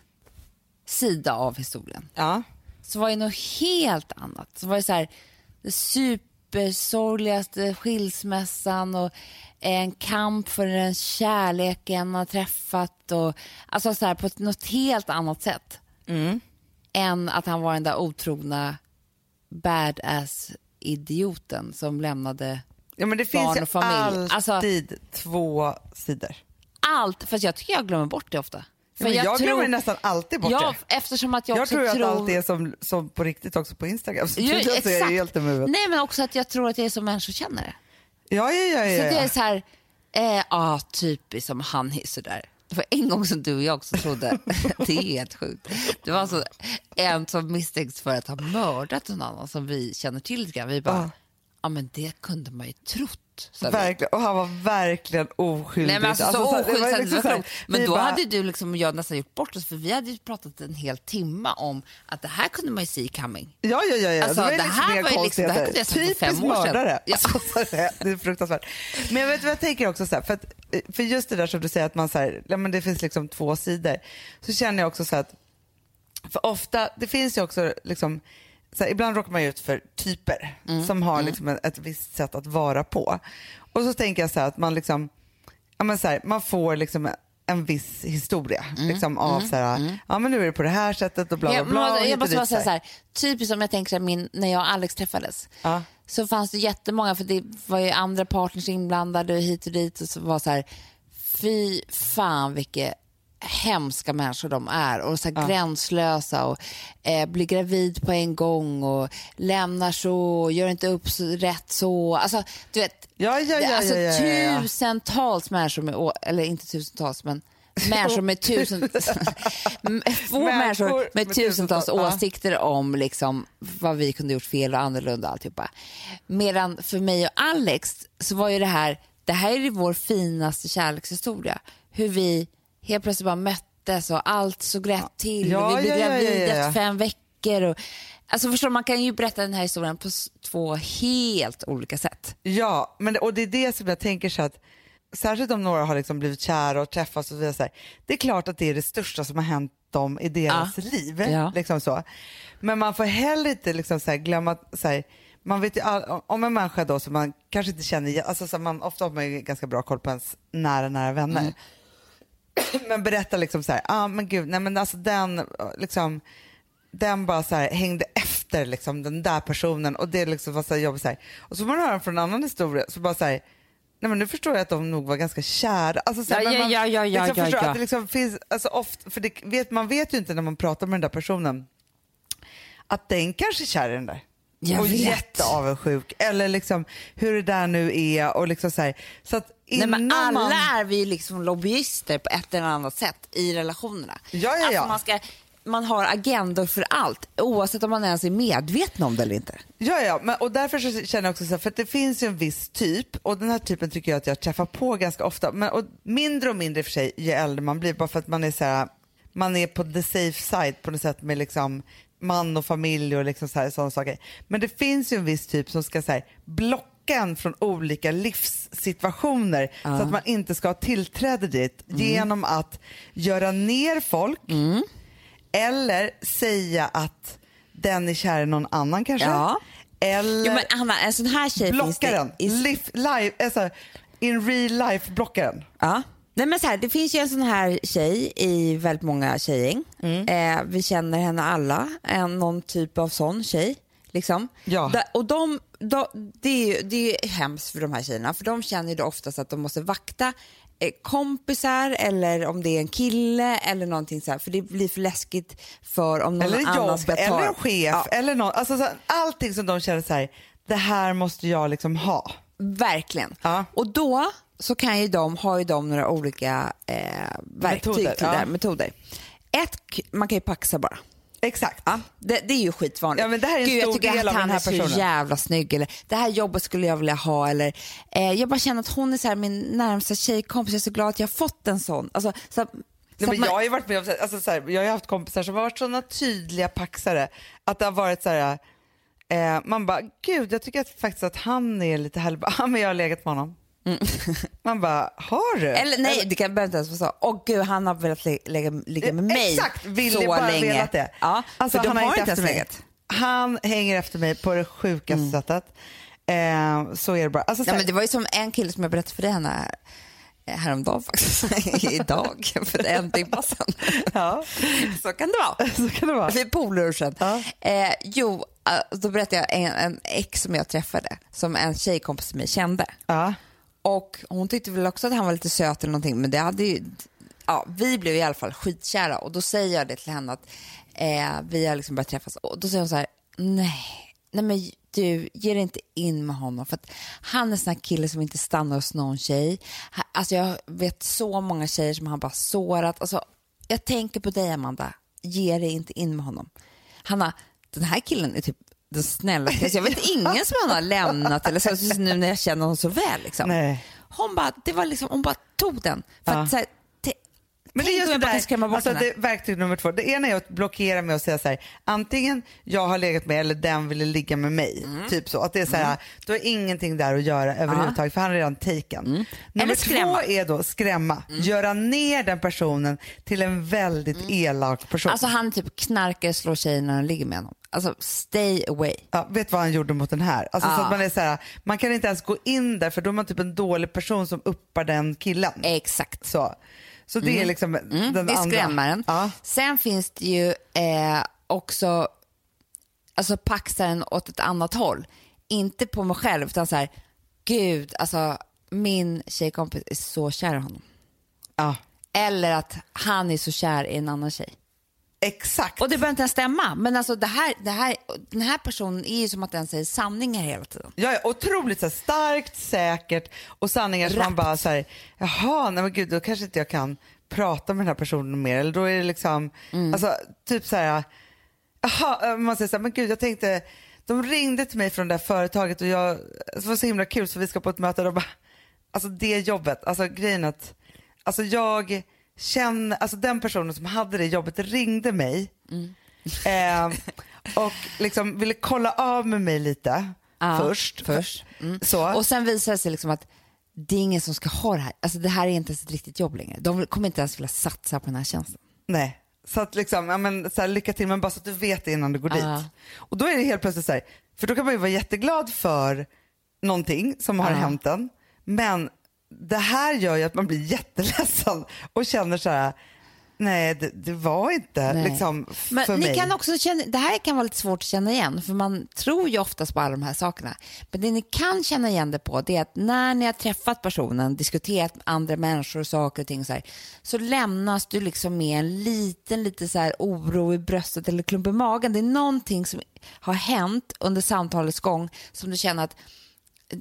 sida av historien. Ja. Så var det något helt annat. Så var det så här, det supersorgligaste skilsmässan och en kamp för den kärleken har träffat. Och, alltså så här, på något helt annat sätt än att han var den där otrogna badass-idioten som lämnade ja, men det Barn finns och familj. Alltså- alltid två sidor. allt. Fast jag tycker jag glömmer bort det ofta. Men jag glömmer nästan alltid bort ja, det. Eftersom att jag, Jag tror tror att allt är som, som på riktigt också på Instagram. Så Jo, så är exakt. helt. Nej, men också att jag tror att det är som människor känner det. Ja, ja, ja. ja, Så det är så här, eh, ah, typiskt som han är sådär. Det var en gång som du och jag också trodde, det är helt sjukt. Det var alltså en som misstänks för att ha mördat någon annan som vi känner till lite grann. Vi bara, ja Ja. men det kunde man ju trott. Vi. Verkligen. Och han var verkligen oskyldig. Nej men alltså, så det oskyldigt så det liksom så här, klokt. Men då bara- hade du liksom jag nästan gjort bort oss för vi hade ju pratat en hel timma om att det här kunde man ju see coming. Ja, ja, ja. ja. Alltså, var det liksom här var ju liksom- det här kunde jag sagt för fem år sedan. Ja. Alltså, så det, det är fruktansvärt. Men jag vet vad jag tänker också, så här, för, att, för just det där som du säger att man så här, ja, men det finns liksom två sidor. Så känner jag också så här att, för ofta, det finns ju också liksom, så här, ibland råkar man ut för typer Mm, som har liksom ett, ett visst sätt att vara på. Och så tänker jag så här att man liksom, ja, men så här, man får liksom en viss historia Mm, liksom av så här, ja men nu är det på det här sättet och bla bla bla. jag, jag måste bara säga så här. typiskt som jag tänker min, när jag och Alex träffades Ja. så fanns det jättemånga, för det var ju andra partners inblandade hit och dit och så var så här, fy fan vilka hemska människor de är och så här gränslösa och eh, blir gravid på en gång och lämnar så, gör inte upp så, rätt så. Alltså, du vet, Ja, ja, ja, alltså ja, ja, ja, ja. tusentals människor med, eller inte tusentals men människor med tusen, få människor med, tusentals tusentals, ja. åsikter om liksom vad vi kunde gjort fel och annorlunda och alltihopa. Medan för mig och Alex så var ju det här, det här är ju vår finaste kärlekshistoria. Hur vi helt plötsligt bara möttes och allt såg rätt till Ja, och vi blev ja, ja, ja, gravida ja, ja. efter fem veckor. Och, alltså förstår, man kan ju berätta den här historien på två helt olika sätt. Ja, men och det är det som jag tänker så att särskilt om några har liksom blivit kära och träffats och så vidare, det är klart att det är det största som har hänt dem i deras liv. Ja. Liksom så. Men man får heller inte liksom så glömma att så här, man vet ju all, om en människa då som man kanske inte känner, alltså så man, ofta har man ju ganska bra koll på ens nära, nära vänner. Mm. Men berätta liksom så här, ah, men gud, nej men alltså den, liksom, den bara så här, hängde efter liksom, den där personen och det liksom var så här jobbigt. Så här. Och så får man höra från en annan historia så bara så här, nej men nu förstår jag att de nog var ganska kära. Alltså, så här, Ja, men ja, man, ja, ja, ja, liksom ja, förstår ja. Att det liksom finns, alltså ofta, för det vet, man vet ju inte när man pratar med den där personen att den kanske är kär i den där. Jag och vet. jätteavundsjuk. Eller liksom hur det där nu är. Och liksom så, här. så att Nej, men alla man... är vi liksom lobbyister på ett eller annat sätt i relationerna. Ja, ja, ja. Alltså man, ska, man har agendor för allt, oavsett om man ens är medveten om det eller inte. Ja, ja, men, och därför så känner jag också så här, för att det finns ju en viss typ och den här typen tycker jag att jag träffar på ganska ofta. Men, och mindre och mindre för sig ju äldre man blir, bara för att man är så här, man är på the safe side på något sätt med liksom man och familj och liksom så här, sådana saker. Men det finns ju en viss typ som ska så här, blocka en från olika livssituationer så att man inte ska ha tillträde dit Mm. genom att göra ner folk eller säga att den är kär i någon annan kanske. Ja. Eller Jo, men Anna, en sån här tjej blocka den. i Live, live, alltså, in real life blocka den. Ja. Nej, men så här, det finns ju en sån här tjej i väldigt många tjejgäng. Mm. Eh, vi känner henne alla, en, någon typ av sån tjej. Liksom. Ja. Da, och de, de, det, är ju, det är ju hemskt för de här tjejerna, för de känner ju då oftast att de måste vakta eh, kompisar eller om det är en kille eller någonting så här, för det blir för läskigt för om någon Eller annan jobb, ska ta... eller en chef, Ja, eller någon, alltså, så, allting som de känner så här, det här måste jag liksom ha. Verkligen. Ja. Och då så kan ju de, har ju de några olika eh, verktyg Metoder, till det här, ja. metoder. Ett, man kan ju paxa bara. Exakt. Ja, det, det är ju skitvanligt. Ja, men det här är en Gud, stor jag tycker del att han är så personen. jävla snygg. Eller, det här jobbet skulle jag vilja ha. Eller, eh, jag bara känner att hon är så här, min närmsta tjejkompis. Jag är så glad att jag har fått en sån. Alltså, så, Nej, men man- jag har ju varit med om, alltså, så här, jag har haft kompisar som har varit sådana tydliga paxare att det har varit så här, eh, man bara, gud jag tycker att, faktiskt att han är lite härlig, men jag har legat med honom. Man bara, har du? Mm. Eller nej, det kan behöver inte ens vara så. Åh gud, han har velat lä- lägga, ligga med mig Exakt, vill så bara länge. velat det. Ja, Alltså, de han har inte ens efter mig. legat. Han hänger efter mig på det sjukaste Mm. sättet. Eh, så är det bara. Alltså, så Ja, men det var ju som en kille som jag berättade för dig Hanna, eh, häromdagen faktiskt. Idag, för en timme sedan. ja, Så kan det vara. så kan det vara. Vi polare sen. Ja. Eh, jo, eh, då berättade jag en, en ex som jag träffade, som en tjejkompis till mig kände. Ja. Och hon tyckte väl också att han var lite söt eller någonting, men det hade ju... Ja, vi blev i alla fall skitkära och då säger jag det till henne att eh, vi har liksom börjat träffas och då säger hon så här, nej, nej men du, ger inte in med honom för att han är en sån här kille som inte stannar hos någon tjej. Alltså jag vet så många tjejer som han bara sårat. Alltså, jag tänker på dig Amanda, ge dig inte in med honom. Hanna, den här killen är typ den snällaste. Jag vet ingen som han har lämnat eller så, nu när jag känner honom så väl. Liksom. Hon bara, det var liksom, hon bara tog den. För Ja. att, så här, Men det är just jag det där, alltså det, verktyg nummer två. Det ena är att blockera med att säga så här, antingen jag har legat med eller den ville ligga med mig. Mm. Typ så. Att det är så här, du har ingenting där att göra överhuvudtaget för han är redan taken. Nummer Mm. Skrämma. två är då skrämma, Mm. göra ner den personen till en väldigt elak person. Alltså han typ knarkar och slår tjejer när han ligger med honom. Alltså stay away. Ja, vet vad han gjorde mot den här? Alltså, så Ja. att man, är så här, man kan inte ens gå in där för då är man typ en dålig person som uppar den killen. Exakt. Så, så det är liksom den Mm, det är andra. skrämmaren. Ja. Sen finns det ju eh, också alltså paxaren åt ett annat håll. Inte på mig själv, utan så här, gud, alltså min tjejkompis är så kär i honom. Ja, Eller att han är så kär i en annan tjej. Exakt. Och det behöver inte ens stämma, men alltså det här, det här, den här personen är ju som att den säger sanningar hela tiden. Är otroligt så här, starkt, säkert och sanningar som man bara så här, jaha, nej men gud, då kanske inte jag kan prata med den här personen mer. Eller då är det liksom, Mm. alltså typ så här, jaha, man säger så här, men gud, jag tänkte, de ringde till mig från det där företaget och jag, det var så himla kul så vi ska på ett möte och bara, alltså det jobbet, alltså grejen att, alltså jag känner, alltså den personen som hade det jobbet ringde mig eh, och liksom ville kolla av med mig lite Ja, först. först. Mm. Så. Och sen visar det sig liksom att det är ingen som ska ha det här. Alltså det här är inte ens ett riktigt jobb längre. De kommer inte ens vilja satsa på den här tjänsten. Nej, så att liksom, ja, men, så här, lycka till men bara så att du vet det innan du går Ja. dit. Och då är det helt plötsligt så här, för då kan man ju vara jätteglad för någonting som har Ja. hänt en. Men det här gör ju att man blir jätteledsen och känner så här, Nej, det, det var inte Nej. liksom Men för ni mig. kan också känna, det här kan vara lite svårt att känna igen, för man tror ju oftast på alla de här sakerna. Men det ni kan känna igen det på, det är att när ni har träffat personen, diskuterat med andra människor och saker och ting så, här, så lämnas du liksom med en liten, lite så här oro i bröstet eller klump i magen. Det är någonting som har hänt under samtalets gång som du känner att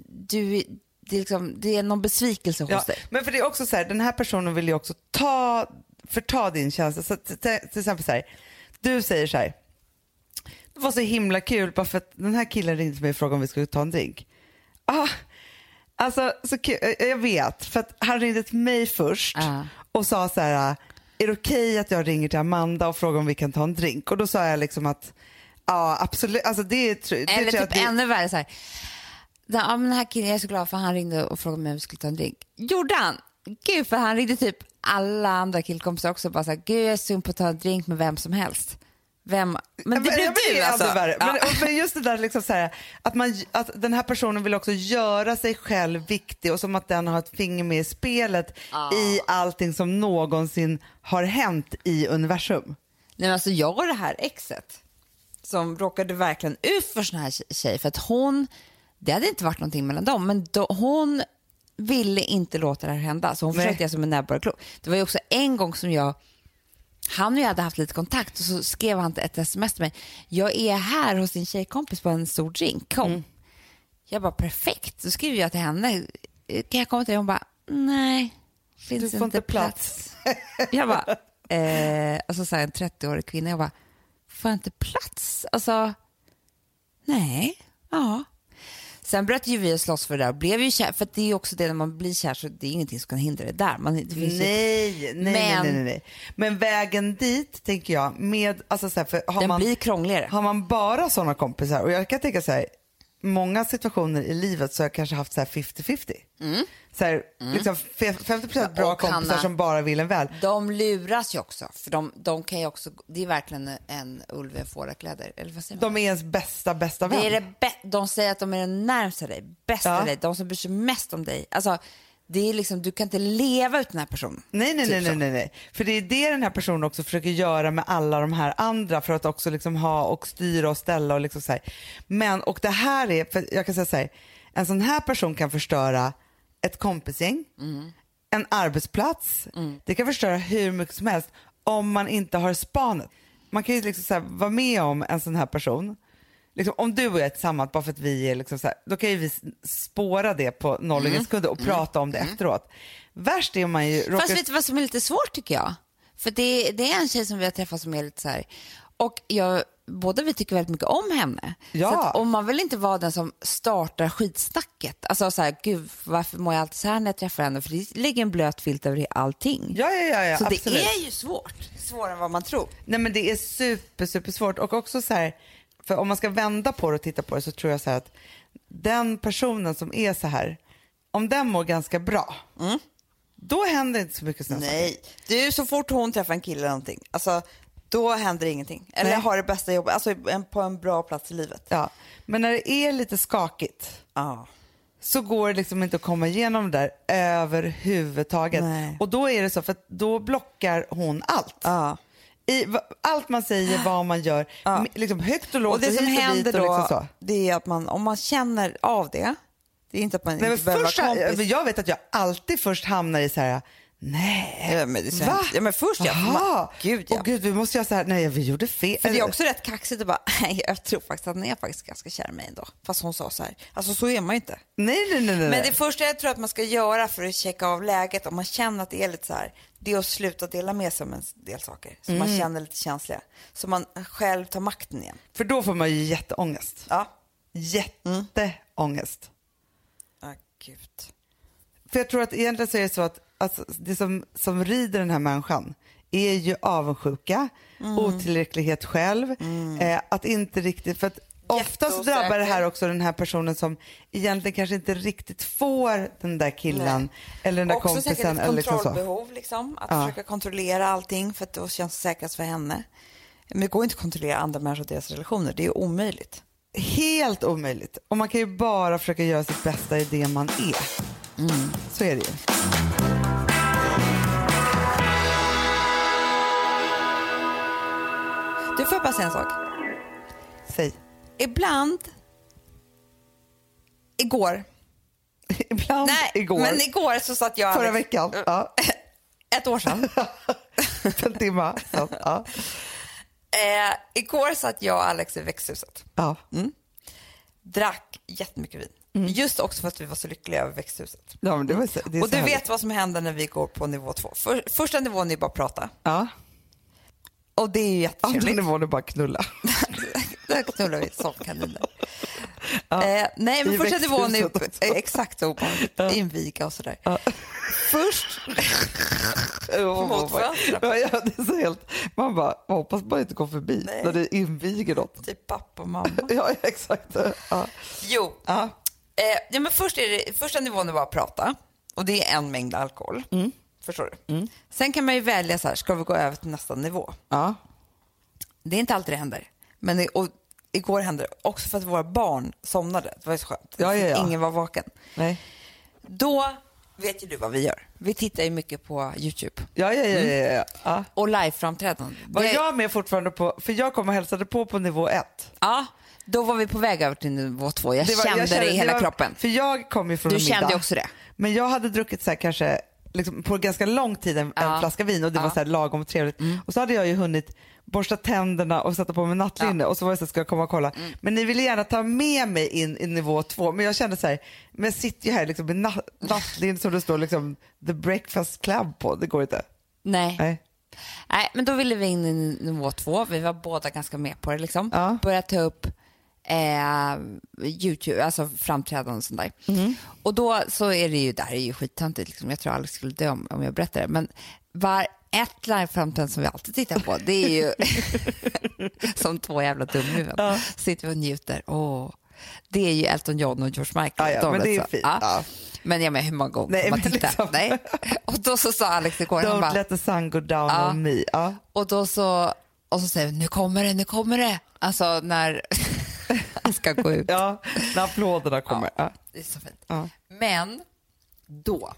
du, det är, liksom, det är någon besvikelse hos Ja, dig. men för det är också så här, den här personen vill ju också ta, förta din känsla. Så till, till exempel så här, du säger så här, det var så himla kul bara för att den här killen ringde mig och frågade om vi skulle ta en drink. Ah, alltså, så kul, eh, jag vet, för att han ringde till mig först Ja. och sa så här, är det okej att jag ringer till Amanda och frågar om vi kan ta en drink? Och då sa jag liksom att ja absolut, alltså det, det Eller typ det, ännu värre så här. Ja, men den här killen, jag är så glad för han ringde och frågade mig om vi skulle ta en drink. Gjorde han? Gud, för han ringde typ alla andra killkompisar också bara så här, gud jag är sugen på att ta en drink med vem som helst. Vem? Men det blev du alltså. värre. Ja. Men, och- men just det där liksom så här, att, man, att den här personen vill också göra sig själv viktig och som att den har ett finger med i spelet i allting som någonsin har hänt i universum. Nej, men alltså jag och det här exet som råkade verkligen ut för sån här tjej för att hon, det hade inte varit någonting mellan dem, men då, hon ville inte låta det här hända så hon Nej. försökte alltså med näbbar och klor. Det var ju också en gång som jag han och jag hade haft lite kontakt och så skrev han ett sms till mig. Jag är här hos din tjejkompis på en stor drink. Kom. Mm. Jag bara perfekt. Så skriver jag till henne. Kan jag komma till dig? Hon bara nej. Finns Du får inte plats. jag bara, eh, alltså så här, en 30-årig kvinna, jag bara, får jag inte plats? Alltså, nej, ja. Sen bröt ju vi oss loss för det där och blev ju kär, för det är också det när man blir kär så det är ingenting som kan hindra det där. Man, det nej, nej, Men- nej, nej, nej. Men vägen dit tänker jag med, alltså så här, för har den man, blir krångligare. har man bara sådana kompisar och jag kan tänka så här, många situationer i livet så har jag kanske haft så här 50-50. Så här, liksom fe- 50% bra Och kompisar Hanna- som bara vill en väl. De luras ju också, för de, de kan ju också, det är verkligen en ulv i fårakläder, eller vad säger man? De är ens bästa, bästa vän. Det är det de säger att de är den närmsta dig, bästa Ja. dig, de som bryr sig mest om dig. Alltså, det är liksom, du kan inte leva utan den här personen. Nej, nej, Typ nej, nej, nej. För det är det den här personen också försöker göra med alla de här andra för att också liksom ha och styra och ställa och liksom så här. Men, och det här är, för jag kan säga så här, en sån här person kan förstöra ett kompisgäng, en arbetsplats, det kan förstöra hur mycket som helst om man inte har spanet. Man kan ju liksom så här, vara med om en sån här person Liksom, om du och jag är tillsammans bara för att vi är liksom så här, då kan ju vi spåra det på noll Mm. sekunder och prata om det efteråt. Värst är om man ju råkar... Fast vet du vad som är lite svårt tycker jag? För det, det är en tjej som vi har träffat som är lite så här, och jag, båda vi tycker väldigt mycket om henne. Ja. Så och man vill inte vara den som startar skitsnacket. Alltså så här, gud varför mår jag alltid så här när jag träffar henne? För det ligger en blöt filt över allting. Ja, ja, ja, ja så absolut. det är ju svårt. Svårare än vad man tror. Nej men det är super, super svårt och också så här, för om man ska vända på det och titta på det så tror jag så här att den personen som är så här, om den mår ganska bra, då händer inte så mycket sådana. Nej, du så fort hon träffar en kille eller någonting, alltså då händer ingenting. Eller Nej. har det bästa jobbet, alltså på en bra plats i livet. Ja. Men när det är lite skakigt Ja. så går det liksom inte att komma igenom det där överhuvudtaget. Nej. Och då är det så, för då blockar hon allt. Ja. I, allt man säger, vad man gör, m- liksom högt och lågt Och det som hit och händer och då, liksom så. det är att man, om man känner av det, det är inte att man Nej, inte behöver först, vara kompis. jag vet att jag alltid först hamnar i så här, nej, Ja, men det va? Ja, men först ja, man- gud, ja. Åh, gud, vi måste göra så här, nej vi gjorde fel. För det är också rätt kaxigt att bara, nej jag tror faktiskt att han är faktiskt ganska kär i mig ändå. Fast hon sa så här. Alltså så är man ju inte. Nej, nej, nej. nej. Men det första jag tror att man ska göra för att checka av läget, om man känner att det är lite så här, det är att sluta dela med sig om en del saker. Så Mm. man känner lite känsliga. Så man själv tar makten igen. För då får man ju jätteångest. Ja. Jätteångest. Ah, gud. För jag tror att egentligen så är det så att alltså, det som, som rider den här människan är ju avundsjuka, Mm. otillräcklighet själv, eh, att inte riktigt, för att oftast drabbar det här också den här personen som egentligen kanske inte riktigt får den där killen eller den där Också säkert kompisen. ett Eller liksom så. kontrollbehov, liksom. Att Ja. försöka kontrollera allting för att då känns det säkrast för henne. Men det går inte att kontrollera andra människor och deras relationer. Det är omöjligt. Helt omöjligt. Och man kan ju bara försöka göra sitt bästa i det man är. Så är det ju. Får jag bara säga en sak? Säg. Ibland, igår, Ibland nej, igår, men igår så satt jag förra veckan, ja, ett år sedan. en timme. Så, ja. Eh, igår satt jag och Alex i växthuset. Ja. Drack jättemycket vin. Mm. Just också för att vi var så lyckliga över växthuset. Ja, men det var, så- det Och du härligt. vet vad som händer när vi går på nivå två. För, första nivån är bara prata. Ja. Och det är ju jättetrevligt. nivån är bara knulla. Där knullar vi som kaniner. eh, nej, men första nivån är eh, exakt så obehagligt. Inviga och sådär. Först mot fönstret. Ja, ja, det är så helt... Man bara, man hoppas bara inte går förbi Nej. när det inviger något. Typ pappa och mamma. Ja, exakt. Ja. Jo, Ja. eh, ja, men först är det, första nivån är bara att prata. Och det är en mängd alkohol. Förstår du? Sen kan man ju välja så här, ska vi gå över till nästa nivå? Ja. Det är inte alltid det händer. Men det, och, igår hände det också för att våra barn somnade. Det var ju så skönt. Ja, ja, ja. Ingen var vaken. Nej. Då vet ju du vad vi gör. Vi tittar ju mycket på YouTube. Ja, ja, ja. ja, ja. ja. Och liveframträdanden. Var Det- jag med fortfarande på, för jag kom och hälsade på på nivå ett. Ja, då var vi på väg över till nivå två. Jag, Det var- kände, jag det i hela var- kroppen. För jag kom ju från Du en middag. kände också det. Men jag hade druckit så här kanske liksom på ganska lång tid en, Ja. en flaska vin och det var Ja. så här lagom trevligt. Och så hade jag ju hunnit borsta tänderna och sätta på mig nattlinne och så var det så här, ska jag komma och kolla. Men ni ville gärna ta med mig in i nivå två men jag kände så här, men jag sitter ju här liksom med natt, nattlinne som det står liksom the breakfast club på, det går inte. Nej. Nej. Nej, men då ville vi in i nivå två. Vi var båda ganska med på det. Liksom. Ja. Började ta upp eh, YouTube, alltså framträdanden och sånt där. Mm. Och då så är det ju, där är ju skittöntigt. Liksom. Jag tror Alex skulle dö om, om jag berättar det. Men var ett liveframträdande som vi alltid tittar på, det är ju som två jävla dumhuvuden. Sitter vi och njuter. Åh. Det är ju Elton John och George Michael. Ja, ja, men det är fint. Ja. Men jag menar hur många gånger Nej, man men titta? liksom- Nej. Och då så sa Alex igår, han Don't bara, let the sun go down Ja. on me. Ja. och då så, och så säger vi, nu kommer det, nu kommer det. Alltså när ska gå ut. ja, när applåderna kommer. Ja. Det är så fint. Ja. Men då,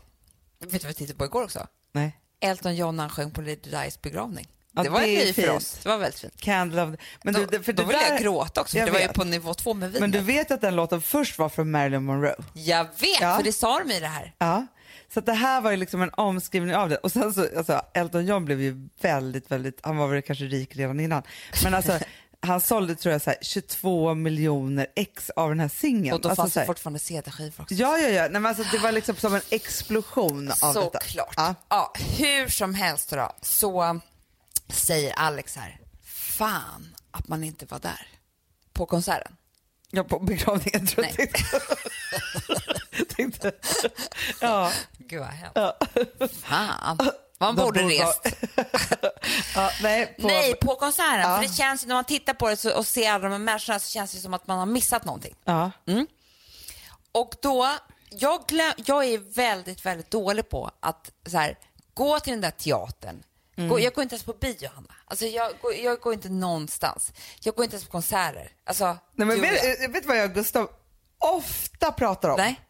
vet du vad vi tittade på igår också? Nej. Elton John när han sjöng på Lady Di's begravning. Ja, det var det en ny för oss. Det var väldigt fint. Candle of... Men Då, du, för då det ville där- jag gråta också, för Jag det var ju på nivå två med vinet. Men du vet att den låten först var från Marilyn Monroe? Jag vet, Ja. för det sa de i det här. Ja. Så det här var ju liksom en omskrivning av det. Och sen så, alltså, Elton John blev ju väldigt, väldigt, han var väl kanske rik redan innan. Men alltså, han sålde tror jag så här, 22 miljoner ex av den här singeln. Och då alltså, fanns så det fortfarande CD-skivor också. Ja, ja, ja. Nej, men alltså, det var liksom som en explosion av detta. Såklart. Ja. Ja. hur som helst då, så säger Alex här, fan att man inte var där på konserten. ja, på begravningen tror jag Nej. tänkte. tänkte. Ja. Gud vad hemskt. Fan. Man De borde rest. ja, nej, på, Nej, på konserten. Ja. För det känns, när man tittar på det så, och ser alla de här människorna så känns det som att man har missat någonting. Ja. Och då, jag, glöm, jag är väldigt, väldigt dålig på att så här, gå till den där teatern. Mm. Gå, jag går inte ens på bio, Hanna. Alltså, jag, går, jag går inte någonstans. Jag går inte ens på konserter. Alltså, Nej, men vet, vet. du vad jag och Gustav ofta pratar om? Nej,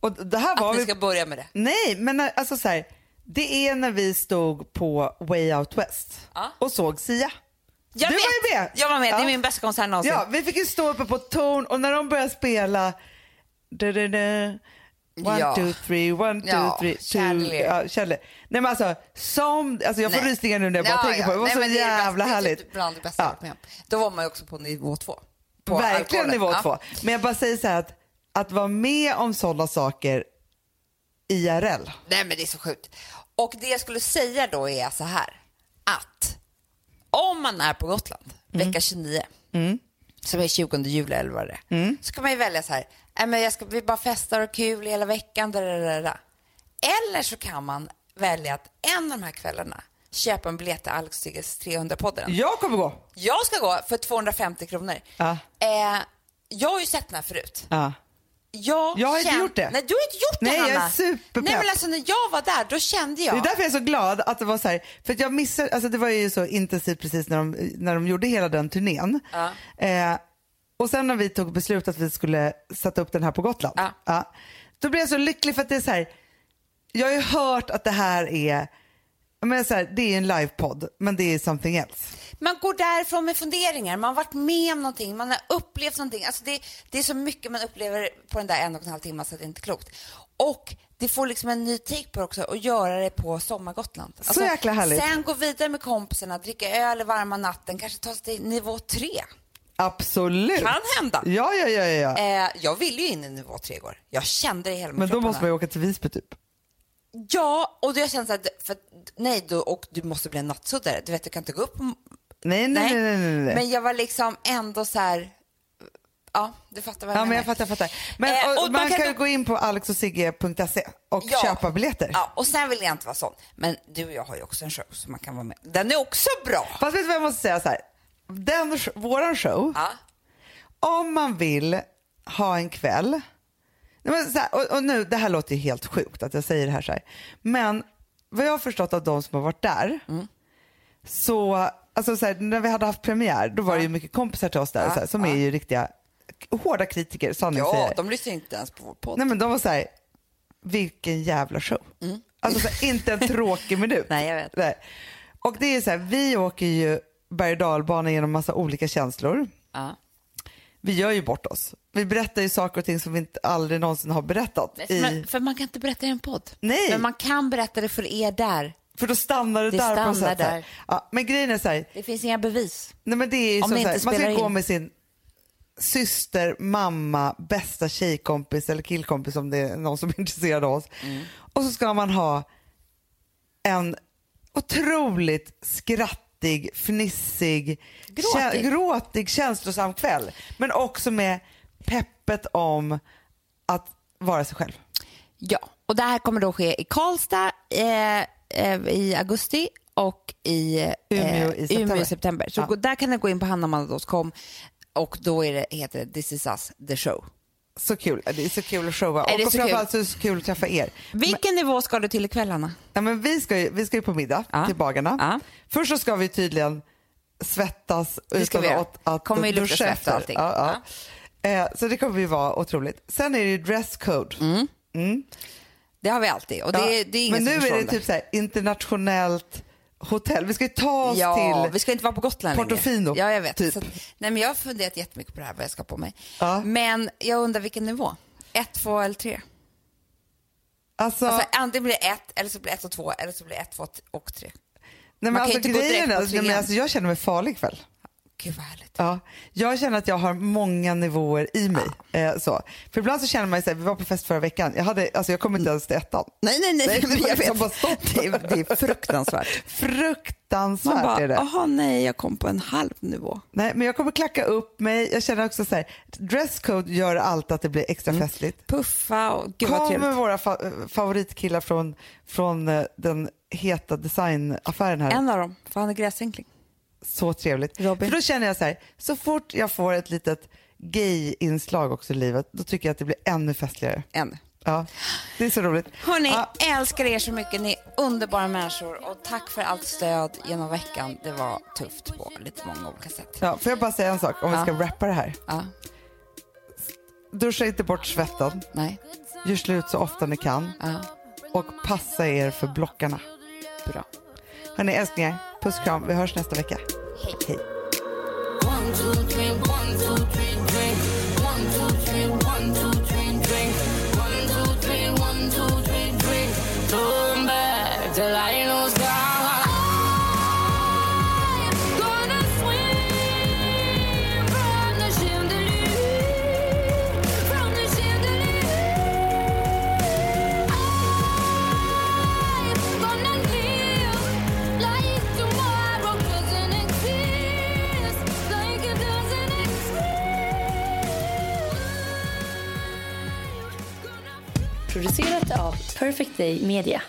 Och det här var att vi... ska börja med det. Nej, men alltså så här, det är när vi stod på Way Out West Ja. och såg Sia. Jag du vet. var ju med. Jag var med. Det Ja. är min bästa konsert någonsin. Ja, vi fick ju stå uppe på torn och när de började spela da, da, da, One, Ja. two, three, one, two, Ja, three, two. Ja, Chandelier. Nej men alltså, som, alltså jag får rysningar nu när jag bara Ja, tänker på det. Det var Nej, så det det jävla härligt. Det är typ bland det bästa Ja. med. Då var man ju också på nivå två. På Verkligen alkoholen. nivå två. Men jag bara säger så här att, att vara med om sådana saker IRL. Nej men det är så sjukt. Och det jag skulle säga då är så här att om man är på Gotland vecka 29 som är 20 juli eller vad det är så kan man ju välja så här, nej men jag ska, vi bara festar och kul hela veckan. Där. Eller så kan man välja att en av de här kvällarna köpa en biljett till Alex Sigges 300-podden. Jag kommer gå. Jag ska gå för 250 kronor. Ja. Eh, jag har ju sett den här förut. Ja. Jag, Jag har inte gjort det. Nej, du har inte gjort det Nej, jag är Hanna. superpepp. Nej, men alltså när jag var där, då kände jag... Det är därför jag är så glad att det var så här, för att jag missade, alltså det var ju så intensivt precis när de, när de gjorde hela den turnén. Ja. Eh, och sen när vi tog beslut att vi skulle sätta upp den här på Gotland, Ja. då blev jag så lycklig för att det är så här, jag har ju hört att det här är, menar så här, det är en livepodd men det är something else. Man går därifrån med funderingar. Man har varit med om någonting, man har upplevt någonting. Alltså det, det är så mycket man upplever på den där en och en halv timmen så det är inte klokt. Och det får liksom en ny take på det också och göra det på sommargotland. Alltså, jäkla härligt. Sen gå vidare med kompisarna, dricka öl i varma natten, kanske ta sig till nivå tre. Absolut. Kan hända. Ja, ja, ja. ja. Eh, jag ville ju in i nivå tre igår. Jag kände det i hela Men då måste man ju åka till Visby typ. Ja, och jag kände så att, för, att- nej, då, och du måste bli en nattsuddare. Du vet, du kan inte gå upp. Nej, nej, nej, nej, nej. Men jag var liksom ändå så här, ja, du fattar vad jag Ja, men menar. jag fattar, jag fattar. Men Eh, och, och man kan kan då- gå in på alexosigge.se och Ja. köpa biljetter. Ja, och sen vill jag inte vara sån. Men du och jag har ju också en show så man kan vara med. Den är också bra. Fast vet du vad jag måste säga så här. Den, våran show, Ja. om man vill ha en kväll. Men här, och, och nu, det här låter ju helt sjukt att jag säger det här så här. Men vad jag har förstått av de som har varit där. Mm. Så, alltså så här, när vi hade haft premiär då var det ju mycket kompisar till oss där så här, som är ju riktiga hårda kritiker, sanningssägare. Ja, de lyssnar inte ens på vår podd. Nej men de var så här, vilken jävla show. Alltså så inte en tråkig minut. Mm. Nej, jag vet. Nej. Och det är så här, vi åker ju berg och dalbana genom massa olika känslor. Ja. Vi gör ju bort oss. Vi berättar ju saker och ting som vi inte aldrig någonsin har berättat. I, Men, för man kan inte berätta i en podd. Nej. Men man kan berätta det för er där. För då stannar det, Det där stannar sätt. där. Ja, men grejen är så här, Det finns inga bevis. nej men det är Om som det så här, man ska spelar gå in. med sin syster, mamma, bästa tjejkompis eller killkompis om det är någon som är intresserad av oss. Mm. Och så ska man ha en otroligt skrattig, fnissig, Gråtig. kä- gråtig känslosam kväll. Men också med peppet om att vara sig själv. Ja, och det här kommer då ske i Karlstad eh, i augusti och i eh, Umeå i september. Umeå i september. Så Ja. där kan ni gå in på hannamanda.com och då är det, heter det This is us, the show. Så kul. Det är så kul att showa. Och så framförallt så är det så kul att träffa er. Vilken nivå ska du till ikväll, Anna? Ja, men vi, ska ju, vi ska ju på middag Ja. till bagarna. Ja. Först så ska vi tydligen svettas utan att, att Kommer duscha och efter. allting. Ja, ja. Eh, så det kommer ju vara otroligt. Sen är det ju dresscode. Det har vi alltid och det, Ja, det är ingen men nu är det typ så här, internationellt hotell. Vi ska ju ta oss Ja, till... vi ska inte vara på Gotland Portofino. Ja, jag vet. typ. Att- nej, men jag har funderat jättemycket på det här, vad jag ska på mig. Ja. Men jag undrar vilken nivå? Ett, två eller tre? Alltså, Alltså, antingen blir det ett, eller så blir det ett och två, eller så blir det ett, två och tre. nej, men man kan alltså, inte gå direkt på nej, men trean. alltså, jag känner mig farlig ikväll. Gud vad härligt. Ja, jag känner att jag har många nivåer i mig. Eh, så. För ibland så känner man ju så här, vi var på fest förra veckan, jag, hade, alltså, jag kom inte ens till ettan. Nej, nej, nej, Nej, jag vet. bara. Det är, det är fruktansvärt. Fruktansvärt Man bara, är det. jaha nej, jag kom på en halv nivå. Nej, men jag kommer klacka upp mig. Jag känner också så här, dresscode gör allt att det blir extra Mm. festligt. Puffa och gud vad trevligt. våra fa- favoritkillar från, från eh, den heta designaffären här. En av dem, för han är gräsänkling. Så trevligt. Robin. För då känner jag så här, så fort jag får ett litet gay-inslag också i livet, då tycker jag att det blir ännu festligare. En. Ja, det är så roligt. Hörni, Ja, älskar er så mycket. Ni är underbara människor och tack för allt stöd genom veckan. Det var tufft på lite många olika sätt. ja, får jag bara säga en sak om vi Ja. ska rappa det här? Ja, Duscha inte bort svetten, nej, gör slut så ofta ni kan ja, och passa er för blockarna. bra. Hörni älsklingar, puss och kram. Vi hörs nästa vecka. Hej. Hej. Av Perfect Day Media.